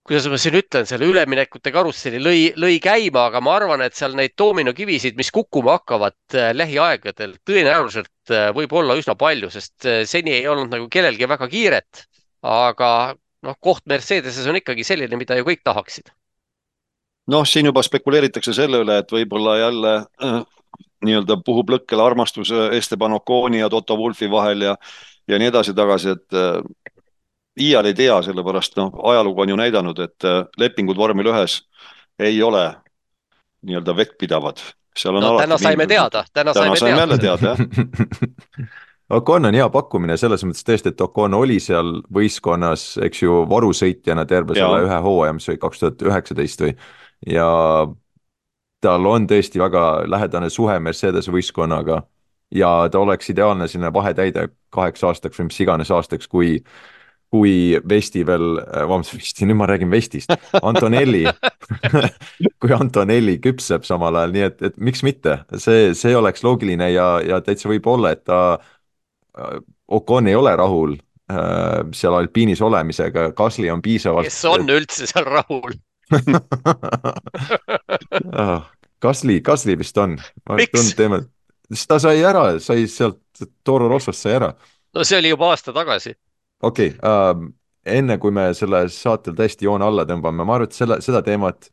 kuidas ma siin ütlen, selle üleminekute karusselli lõi, lõi käima, aga ma arvan, et seal neid doominokivisid, mis kukkuma hakkavad äh, lähiaegadel, tõenäoliselt äh, võib olla üsna palju, sest äh, seni ei olnud nagu kellelgi väga kiiret. aga noh, koht Mercedeses on ikkagi selline, mida ju kõik tahaksid. noh, siin juba spekuleeritakse selle üle, et võib-olla jälle äh, nii-öelda puhub lõkkele armastus Esteban Oconi ja Toto Wulfi vahel ja, ja nii edasi-tagasi, et iial ei tea, sellepärast noh, ajalugu on ju näidanud, et äh, lepingud vormel ühes ei ole nii-öelda vettpidavad. no täna saime teada, täna saime saime jälle teada, jah Ocon on hea pakkumine selles mõttes tõesti, et Ocon oli seal võistkonnas, eks ju, varusõitjana terve ja. selle ühe hooaja, mis oli kaks tuhat üheksateist või, ja tal on tõesti väga lähedane suhe Mercedese võistkonnaga ja ta oleks ideaalne selline vahetäide kaheks aastaks või mis iganes aastaks, kui kui Vesti veel, äh, vabandust, Vesti, nüüd ma räägin Vestist, Antonelli kui Antonelli küpseb samal ajal, nii et, et miks mitte, see, see oleks loogiline ja, ja täitsa võib olla, et ta, äh, Ocon ei ole rahul äh, seal alpiinis olemisega, Gasly on piisavalt. kes on üldse seal rahul ah, Gasly, Gasly vist on. miks? ta sai ära, sai sealt Toro Rossost sai ära. no see oli juba aasta tagasi okei okay, uh,, enne kui me selle saatel tõesti joone alla tõmbame, ma arvan, et selle, seda teemat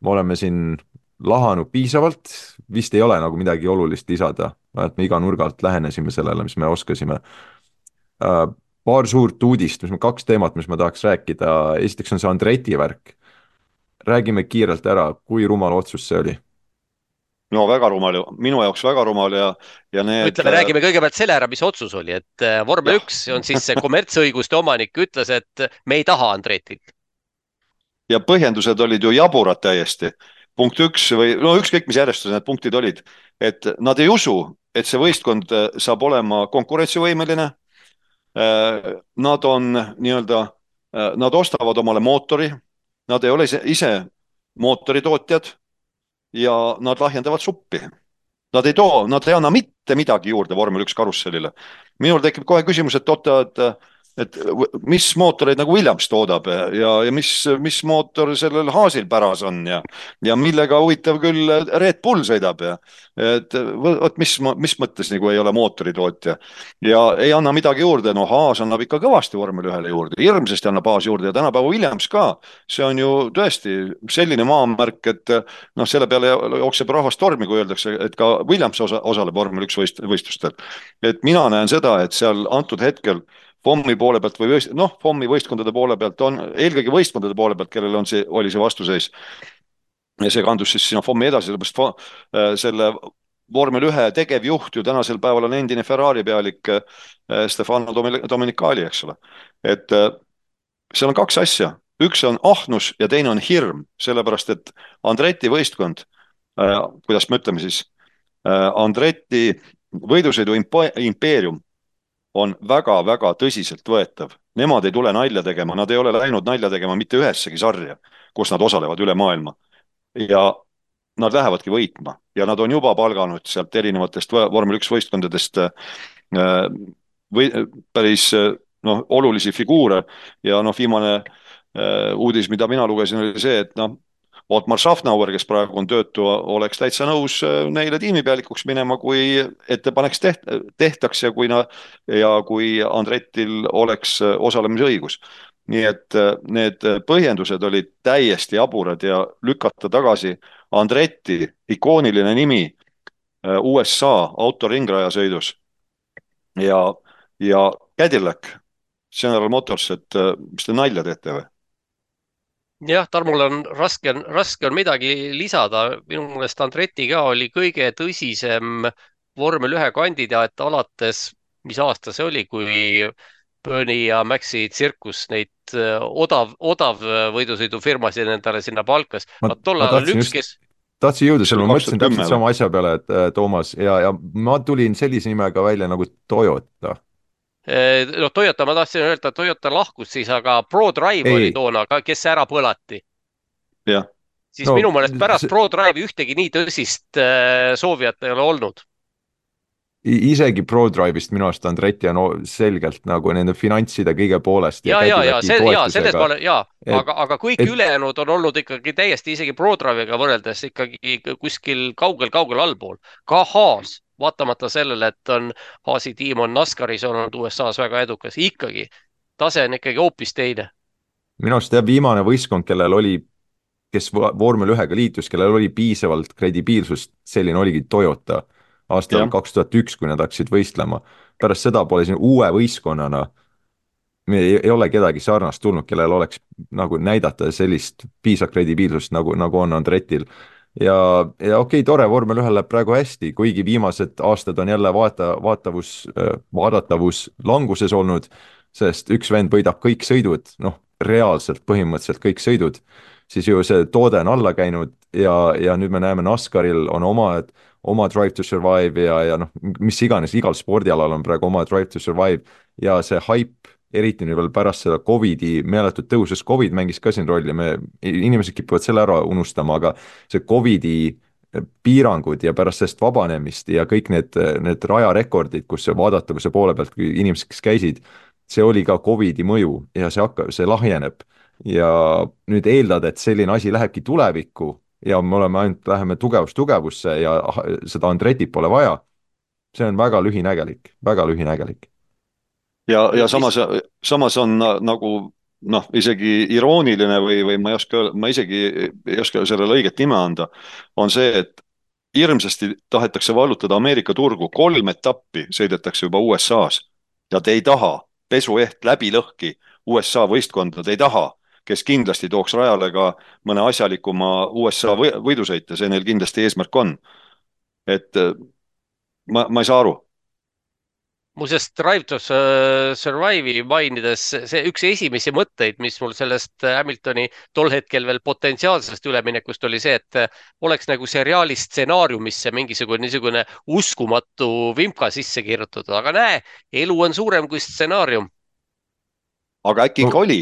me oleme siin lahanud piisavalt, vist ei ole nagu midagi olulist lisada, et me iga nurga alt lähenesime sellele, mis me oskasime uh,. paar suurt uudist, mis me, kaks teemat, mis ma tahaks rääkida, esiteks on see Andreti värk. räägime kiirelt ära, kui rumal otsus see oli no väga rumal ju, minu jaoks väga rumal ja, ja need. ütleme, räägime kõigepealt selle ära, mis otsus oli, et äh, vormel üks on siis see kommertsõiguste omanik ütles, et me ei taha Andretit. ja põhjendused olid ju jaburad täiesti. punkt üks või no ükskõik, mis järjestuses need punktid olid, et nad ei usu, et see võistkond äh, saab olema konkurentsivõimeline. Äh, nad on nii-öelda, nad ostavad omale mootori, nad ei ole ise mootoritootjad ja nad lahjendavad suppi. Nad ei too, nad ei anna mitte midagi juurde vormel üks karussellile. minul tekib kohe küsimus, et oota, et et mis mootoreid nagu Williams toodab ja, ja mis, mis mootor sellel Haasil päras on ja, ja millega huvitav küll Red Bull sõidab ja et vot mis, mis mõttes nagu ei ole mootoritootja ja ei anna midagi juurde, no Haas annab ikka kõvasti vormel ühele juurde, hirmsasti annab Haas juurde ja tänapäeva Williams ka. see on ju tõesti selline maamärk, et noh, selle peale jookseb rahvas tormi, kui öeldakse, et ka Williams osa, osaleb vormel üks võist, võistlustel. et mina näen seda, et seal antud hetkel FOM-i poole pealt või noh, FOM-i võistkondade poole pealt on eelkõige võistkondade poole pealt, kellel on see, oli see vastuseis. ja see kandus siis sinna FOM-i edasi, sellepärast äh, selle vormel ühe tegevjuht ju tänasel päeval on endine Ferrari pealik äh, Stefano Domenicali, eks ole. et äh, seal on kaks asja, üks on ahnus ja teine on hirm, sellepärast et Andreti võistkond, kuidas me ütleme siis, Andreti võidusõidu impeerium on väga-väga tõsiseltvõetav. Nemad ei tule nalja tegema, nad ei ole läinud nalja tegema mitte ühessegi sarja, kus nad osalevad üle maailma. ja nad lähevadki võitma ja nad on juba palganud sealt erinevatest vormel üks võistkondadest äh, või päris noh, olulisi figuure ja noh, viimane äh, uudis, mida mina lugesin, oli see, et noh, Otmar Schaffnauer, kes praegu on töötu, oleks täitsa nõus äh, neile tiimipealikuks minema, kui ettepaneks teht-, tehtaks ja kui na-, ja kui Andretil oleks äh, osalemisõigus. nii et äh, need põhjendused olid täiesti jaburad ja lükata tagasi Andreti ikooniline nimi USA autoringrajasõidus ja, ja Cadillac, General Motors, et mis te nalja teete või? Jah, Tarmol on raske, raske on midagi lisada. minu meelest Andreti ka oli kõige tõsisem vormel ühe kandidaat alates, mis aasta see oli, kui Bernie ja Maxi tsirkus neid äh, odav, odav võidusõidufirmasid endale sinna palkas. tol ajal oli üks, kes tahtsin jõuda selle, ma mõtlesin täpselt sama asja peale, et äh, Toomas ja, ja ma tulin sellise nimega välja nagu Toyota noh, Toyota, ma tahtsin öelda, Toyota lahkus siis, aga ProDrive ei. oli toona ka, kes ära põlati. siis no, minu meelest pärast see... ProDrive'i ühtegi nii tõsist äh, soovijat ei ole olnud. isegi ProDrive'ist minu arust Andretti on selgelt nagu nende finantside kõige poolest. ja, ja, ja, see, ja selles ma olen, ja, aga, aga kõik et... ülejäänud on olnud ikkagi täiesti isegi ProDrive'iga võrreldes ikkagi kuskil kaugel-kaugel allpool. ka Haas vaatamata sellele, et on Haasi tiim on NASCARis olnud USA-s väga edukas, ikkagi tase on ikkagi hoopis teine. minu arust jah, viimane võistkond, kellel oli, kes vormel ühega liitus, kellel oli piisavalt kredibiilsust, selline oligi Toyota aastal kaks tuhat üks, kui nad hakkasid võistlema. pärast seda pole siin uue võistkonnana ei, ei ole kedagi sarnast tulnud, kellel oleks nagu näidata sellist piisavat kredibiilsust, nagu, nagu on Andretil ja, ja okei okay,, tore, vormel ühel läheb praegu hästi, kuigi viimased aastad on jälle vaata, vaatavus, äh, vaadatavus languses olnud, sest üks vend võidab kõik sõidud, noh, reaalselt põhimõtteliselt kõik sõidud, siis ju see toode on alla käinud ja, ja nüüd me näeme NASCARil on omad, oma Drive to Survive ja, ja noh, mis iganes, igal spordialal on praegu oma Drive to Survive ja see haip eriti nüüd veel pärast seda Covidi meeletut tõusu, sest Covid mängis ka siin rolli, me, inimesed kipuvad selle ära unustama, aga see Covidi piirangud ja pärast sellest vabanemist ja kõik need, need rajarekordid, kus vaadatavuse poole pealt inimesed, kes käisid, see oli ka Covidi mõju ja see hakkab, see lahjeneb. ja nüüd eeldada, et selline asi lähebki tulevikku ja me oleme ainult, läheme tugevust tugevusse ja seda Andretit pole vaja, see on väga lühinägelik, väga lühinägelik ja, ja samas, samas on nagu noh, isegi irooniline või, või ma ei oska, ma isegi ei oska sellele õiget nime anda, on see, et hirmsasti tahetakse vallutada Ameerika turgu, kolm etappi sõidetakse juba USA-s ja te ei taha. Pesueht läbi lõhki USA võistkonda, te ei taha, kes kindlasti tooks rajale ka mõne asjalikuma USA võidusõite, see neil kindlasti eesmärk on. et ma, ma ei saa aru muuseas, Drive to Survive'i mainides, see üks esimesi mõtteid, mis mul sellest Hamiltoni tol hetkel veel potentsiaalsest üleminekust oli see, et oleks nagu seriaali stsenaariumisse mingisugune niisugune uskumatu vimka sisse kirjutatud, aga näe, elu on suurem kui stsenaarium. aga äkki ikka oli?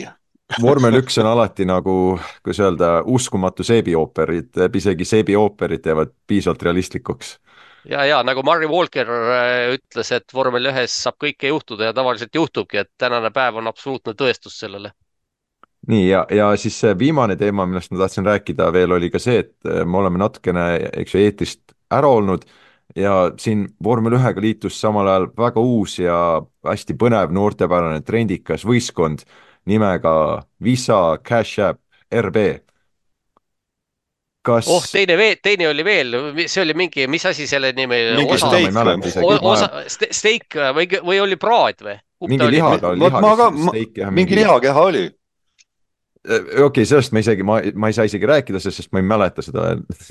vormel üks on alati nagu, kuidas öelda, uskumatu seebiooperid, isegi seebiooperid jäävad piisavalt realistlikuks ja, ja nagu Murray Walker äh, ütles, et vormel ühes saab kõike juhtuda ja tavaliselt juhtubki, et tänane päev on absoluutne tõestus sellele. nii ja, ja siis see viimane teema, millest ma tahtsin rääkida veel, oli ka see, et äh, me oleme natukene, eks ju, eetrist ära olnud ja siin vormel ühega liitus samal ajal väga uus ja hästi põnev, noortepärane, trendikas võistkond nimega Visa Cash App RB kas. oh, teine veel, teine oli veel, see oli mingi, mis asi selle nimi oli? mingi osa, steik või? osa, steik või, või oli praad või? mingi lihaga oli, lihaga steik jah. mingi lihakeha oli äh, okei okay,, sellest ma isegi, ma, ma ei saa isegi rääkida, sest ma ei mäleta seda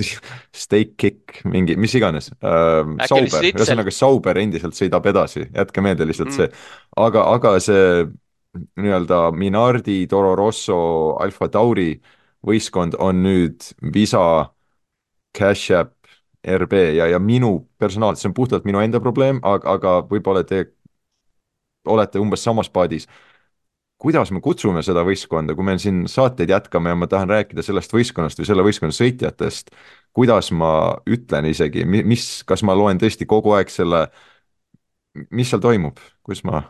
steak kick, mingi, mis iganes uh,. Sauber, ühesõnaga Sauber endiselt sõidab edasi, jätke meelde lihtsalt mm. see, aga, aga see nii-öelda Minardi, Toro Rosso, Alfa Tauri võistkond on nüüd Visa, Cash App, RB ja, ja minu personaalselt, see on puhtalt minu enda probleem, aga, aga võib-olla te olete umbes samas paadis. kuidas me kutsume seda võistkonda, kui me siin saateid jätkame ja ma tahan rääkida sellest võistkonnast või selle võistkonna sõitjatest, kuidas ma ütlen isegi, mis, kas ma loen tõesti kogu aeg selle, mis seal toimub, kus ma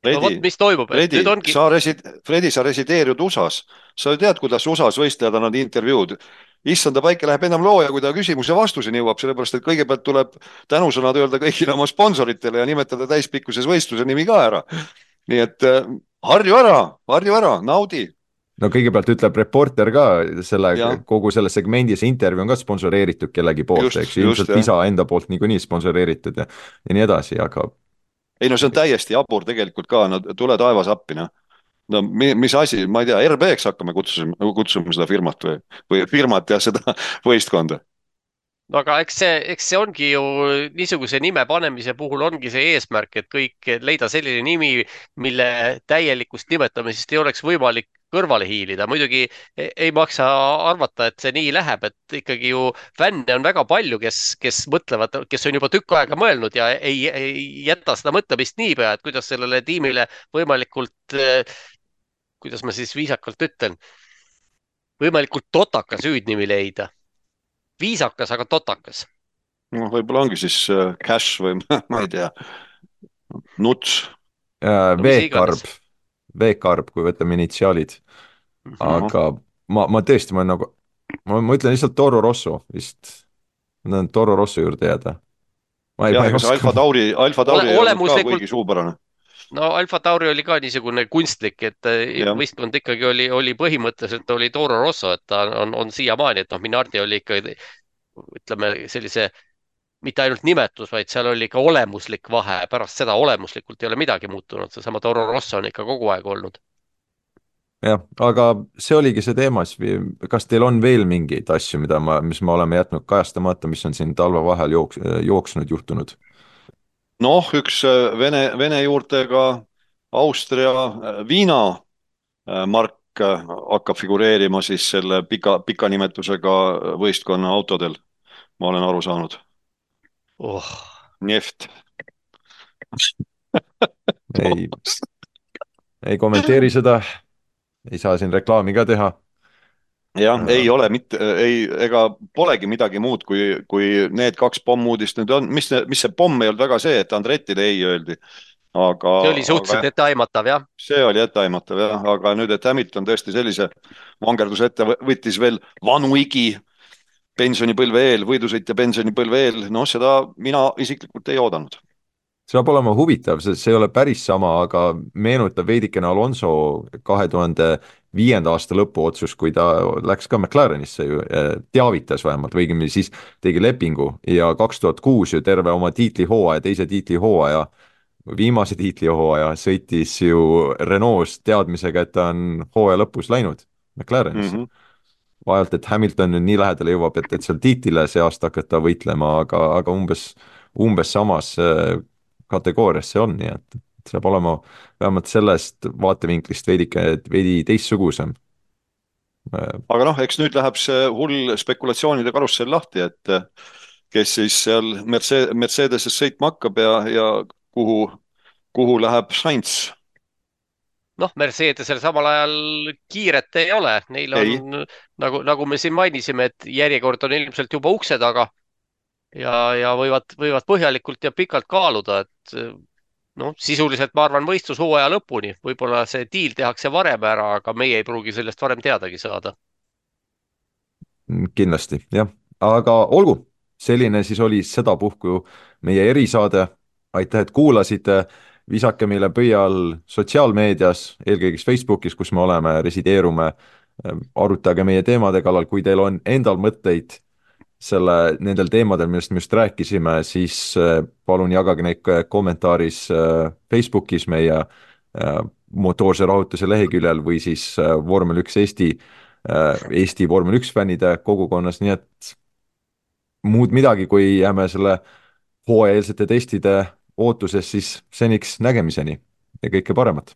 Fredi, no vot, mis toimub, Fredi, nüüd ongi. sa resid-, Fredi, sa resideerid USA-s, sa tead, kuidas USA-s võistlejad annavad intervjuud. issanda päike läheb enam looja, kui ta küsimuse vastuseni jõuab, sellepärast et kõigepealt tuleb tänusõnad öelda kõigile oma sponsoritele ja nimetada täispikkuses võistluse nimi ka ära. nii et äh, harju ära, harju ära, naudi no kõigepealt ütleb reporter ka selle, kogu selle segmendi, see intervjuu on ka sponsoreeritud kellegi poolt, eks ju, ilmselt Visa enda poolt niikuinii sponsoreeritud ja, ja nii edasi, aga ei no see on täiesti jabur tegelikult ka, no tule taevas appi, noh. No mis asi, ma ei tea, RB-ks hakkame kutsuma, kutsuma seda firmat või, või firmat ja seda võistkonda no aga eks see, eks see ongi ju niisuguse nime panemise puhul ongi see eesmärk, et kõik leida selline nimi, mille täielikust nimetamisest ei oleks võimalik kõrvale hiilida. muidugi e-, ei maksa arvata, et see nii läheb, et ikkagi ju fänne on väga palju, kes, kes mõtlevad, kes on juba tükk aega mõelnud ja ei, ei jäta seda mõtlemist niipea, et kuidas sellele tiimile võimalikult, kuidas ma siis viisakalt ütlen, võimalikult totaka süüdnimi leida. viisakas, aga totakas. noh, võib-olla ongi siis äh, cash või ma ei tea, nuts äh,. veekarb V-karb, kui võtame initsiaalid. Mhm. aga ma, ma tõesti, ma nagu, ma, ma ütlen lihtsalt Toro Rosso vist. ma tahan Toro Rosso juurde jääda. jah, ega see Alfa Tauri, Alfa Tauri Ole, ei olnud ka kuigi suupärane no Alfa Tauri oli ka niisugune kunstlik, et äh, võistkond ikkagi oli, oli põhimõtteliselt oli Toro Rosso, et ta on, on siiamaani, et noh, Minardi oli ikka ütleme sellise mitte ainult nimetus, vaid seal oli ka olemuslik vahe, pärast seda olemuslikult ei ole midagi muutunud, seesama Toro Rosso on ikka kogu aeg olnud. jah, aga see oligi see teema, siis kas teil on veel mingeid asju, mida ma, mis me oleme jätnud kajastamata, mis on siin talve vahel jooks-, jooksnud, juhtunud? Noh, üks äh, vene, vene juurtega Austria äh, viina äh, mark hakkab figureerima siis selle pika, pika nimetusega võistkonna autodel, ma olen aru saanud. Oh.. Neft. Ei, ei kommenteeri seda, ei saa siin reklaami ka teha. Jah, ei ole mitte, ei, ega polegi midagi muud, kui, kui need kaks pommuudist nüüd on, mis, mis see pomm ei olnud väga see, et Andretile ei öeldi aga. see oli suhteliselt etteaimatav, jah. see oli etteaimatav jah, aga nüüd, et Hamilton tõesti sellise vangerduse ette võttis veel vanu igi pensionipõlve eel, võidusõitja pensionipõlve eel, noh, seda mina isiklikult ei oodanud. See saab olema huvitav, see, see ei ole päris sama, aga meenutab veidikene Alonso kahe tuhande viienda aasta lõpuotsus, kui ta läks ka McLarenisse ju, teavitas vähemalt või õigemini siis tegi lepingu ja kaks tuhat kuus ju terve oma tiitlihooaja, teise tiitlihooaja, viimase tiitlihooaja sõitis ju Renault's teadmisega, et ta on hooaja lõpus läinud McLarenisse mm. -hmm vaevalt, et Hamilton nüüd nii lähedale jõuab, et, et seal tiitlile see aasta hakata võitlema, aga, aga umbes, umbes samas äh, kategoorias see on, nii et saab olema vähemalt sellest vaatevinklist veidike, veidi teistsugusem. aga noh, eks nüüd läheb see hull spekulatsioonide karussell lahti, et kes siis seal Mercedes, Mercedeses sõitma hakkab ja, ja kuhu, kuhu läheb Sainz noh, Mercedesel samal ajal kiiret ei ole, neil on ei. nagu, nagu me siin mainisime, et järjekord on ilmselt juba ukse taga. Ja, ja võivad, võivad põhjalikult ja pikalt kaaluda, et noh, sisuliselt ma arvan võistlushooaja lõpuni, võib-olla see diil tehakse varem ära, aga meie ei pruugi sellest varem teadagi saada. kindlasti jah, aga olgu, selline siis oli sedapuhku meie erisaade. aitäh, et kuulasite. visake meile pöia all sotsiaalmeedias, eelkõige Facebookis, kus me oleme, resideerume. arutage meie teemade kallal, kui teil on endal mõtteid selle, nendel teemadel, millest me just rääkisime, siis äh, palun jagage neid kommentaaris äh, Facebookis meie äh, motoorse rahutuse leheküljel või siis vormel üks Eesti, Eesti vormel üks fännide kogukonnas, nii et muud midagi, kui jääme selle hooajaeelsete testide ootuses siis seniks nägemiseni ja kõike paremat.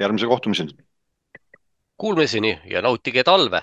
järgmise kohtumiseni. Kuulmiseni ja nautige talve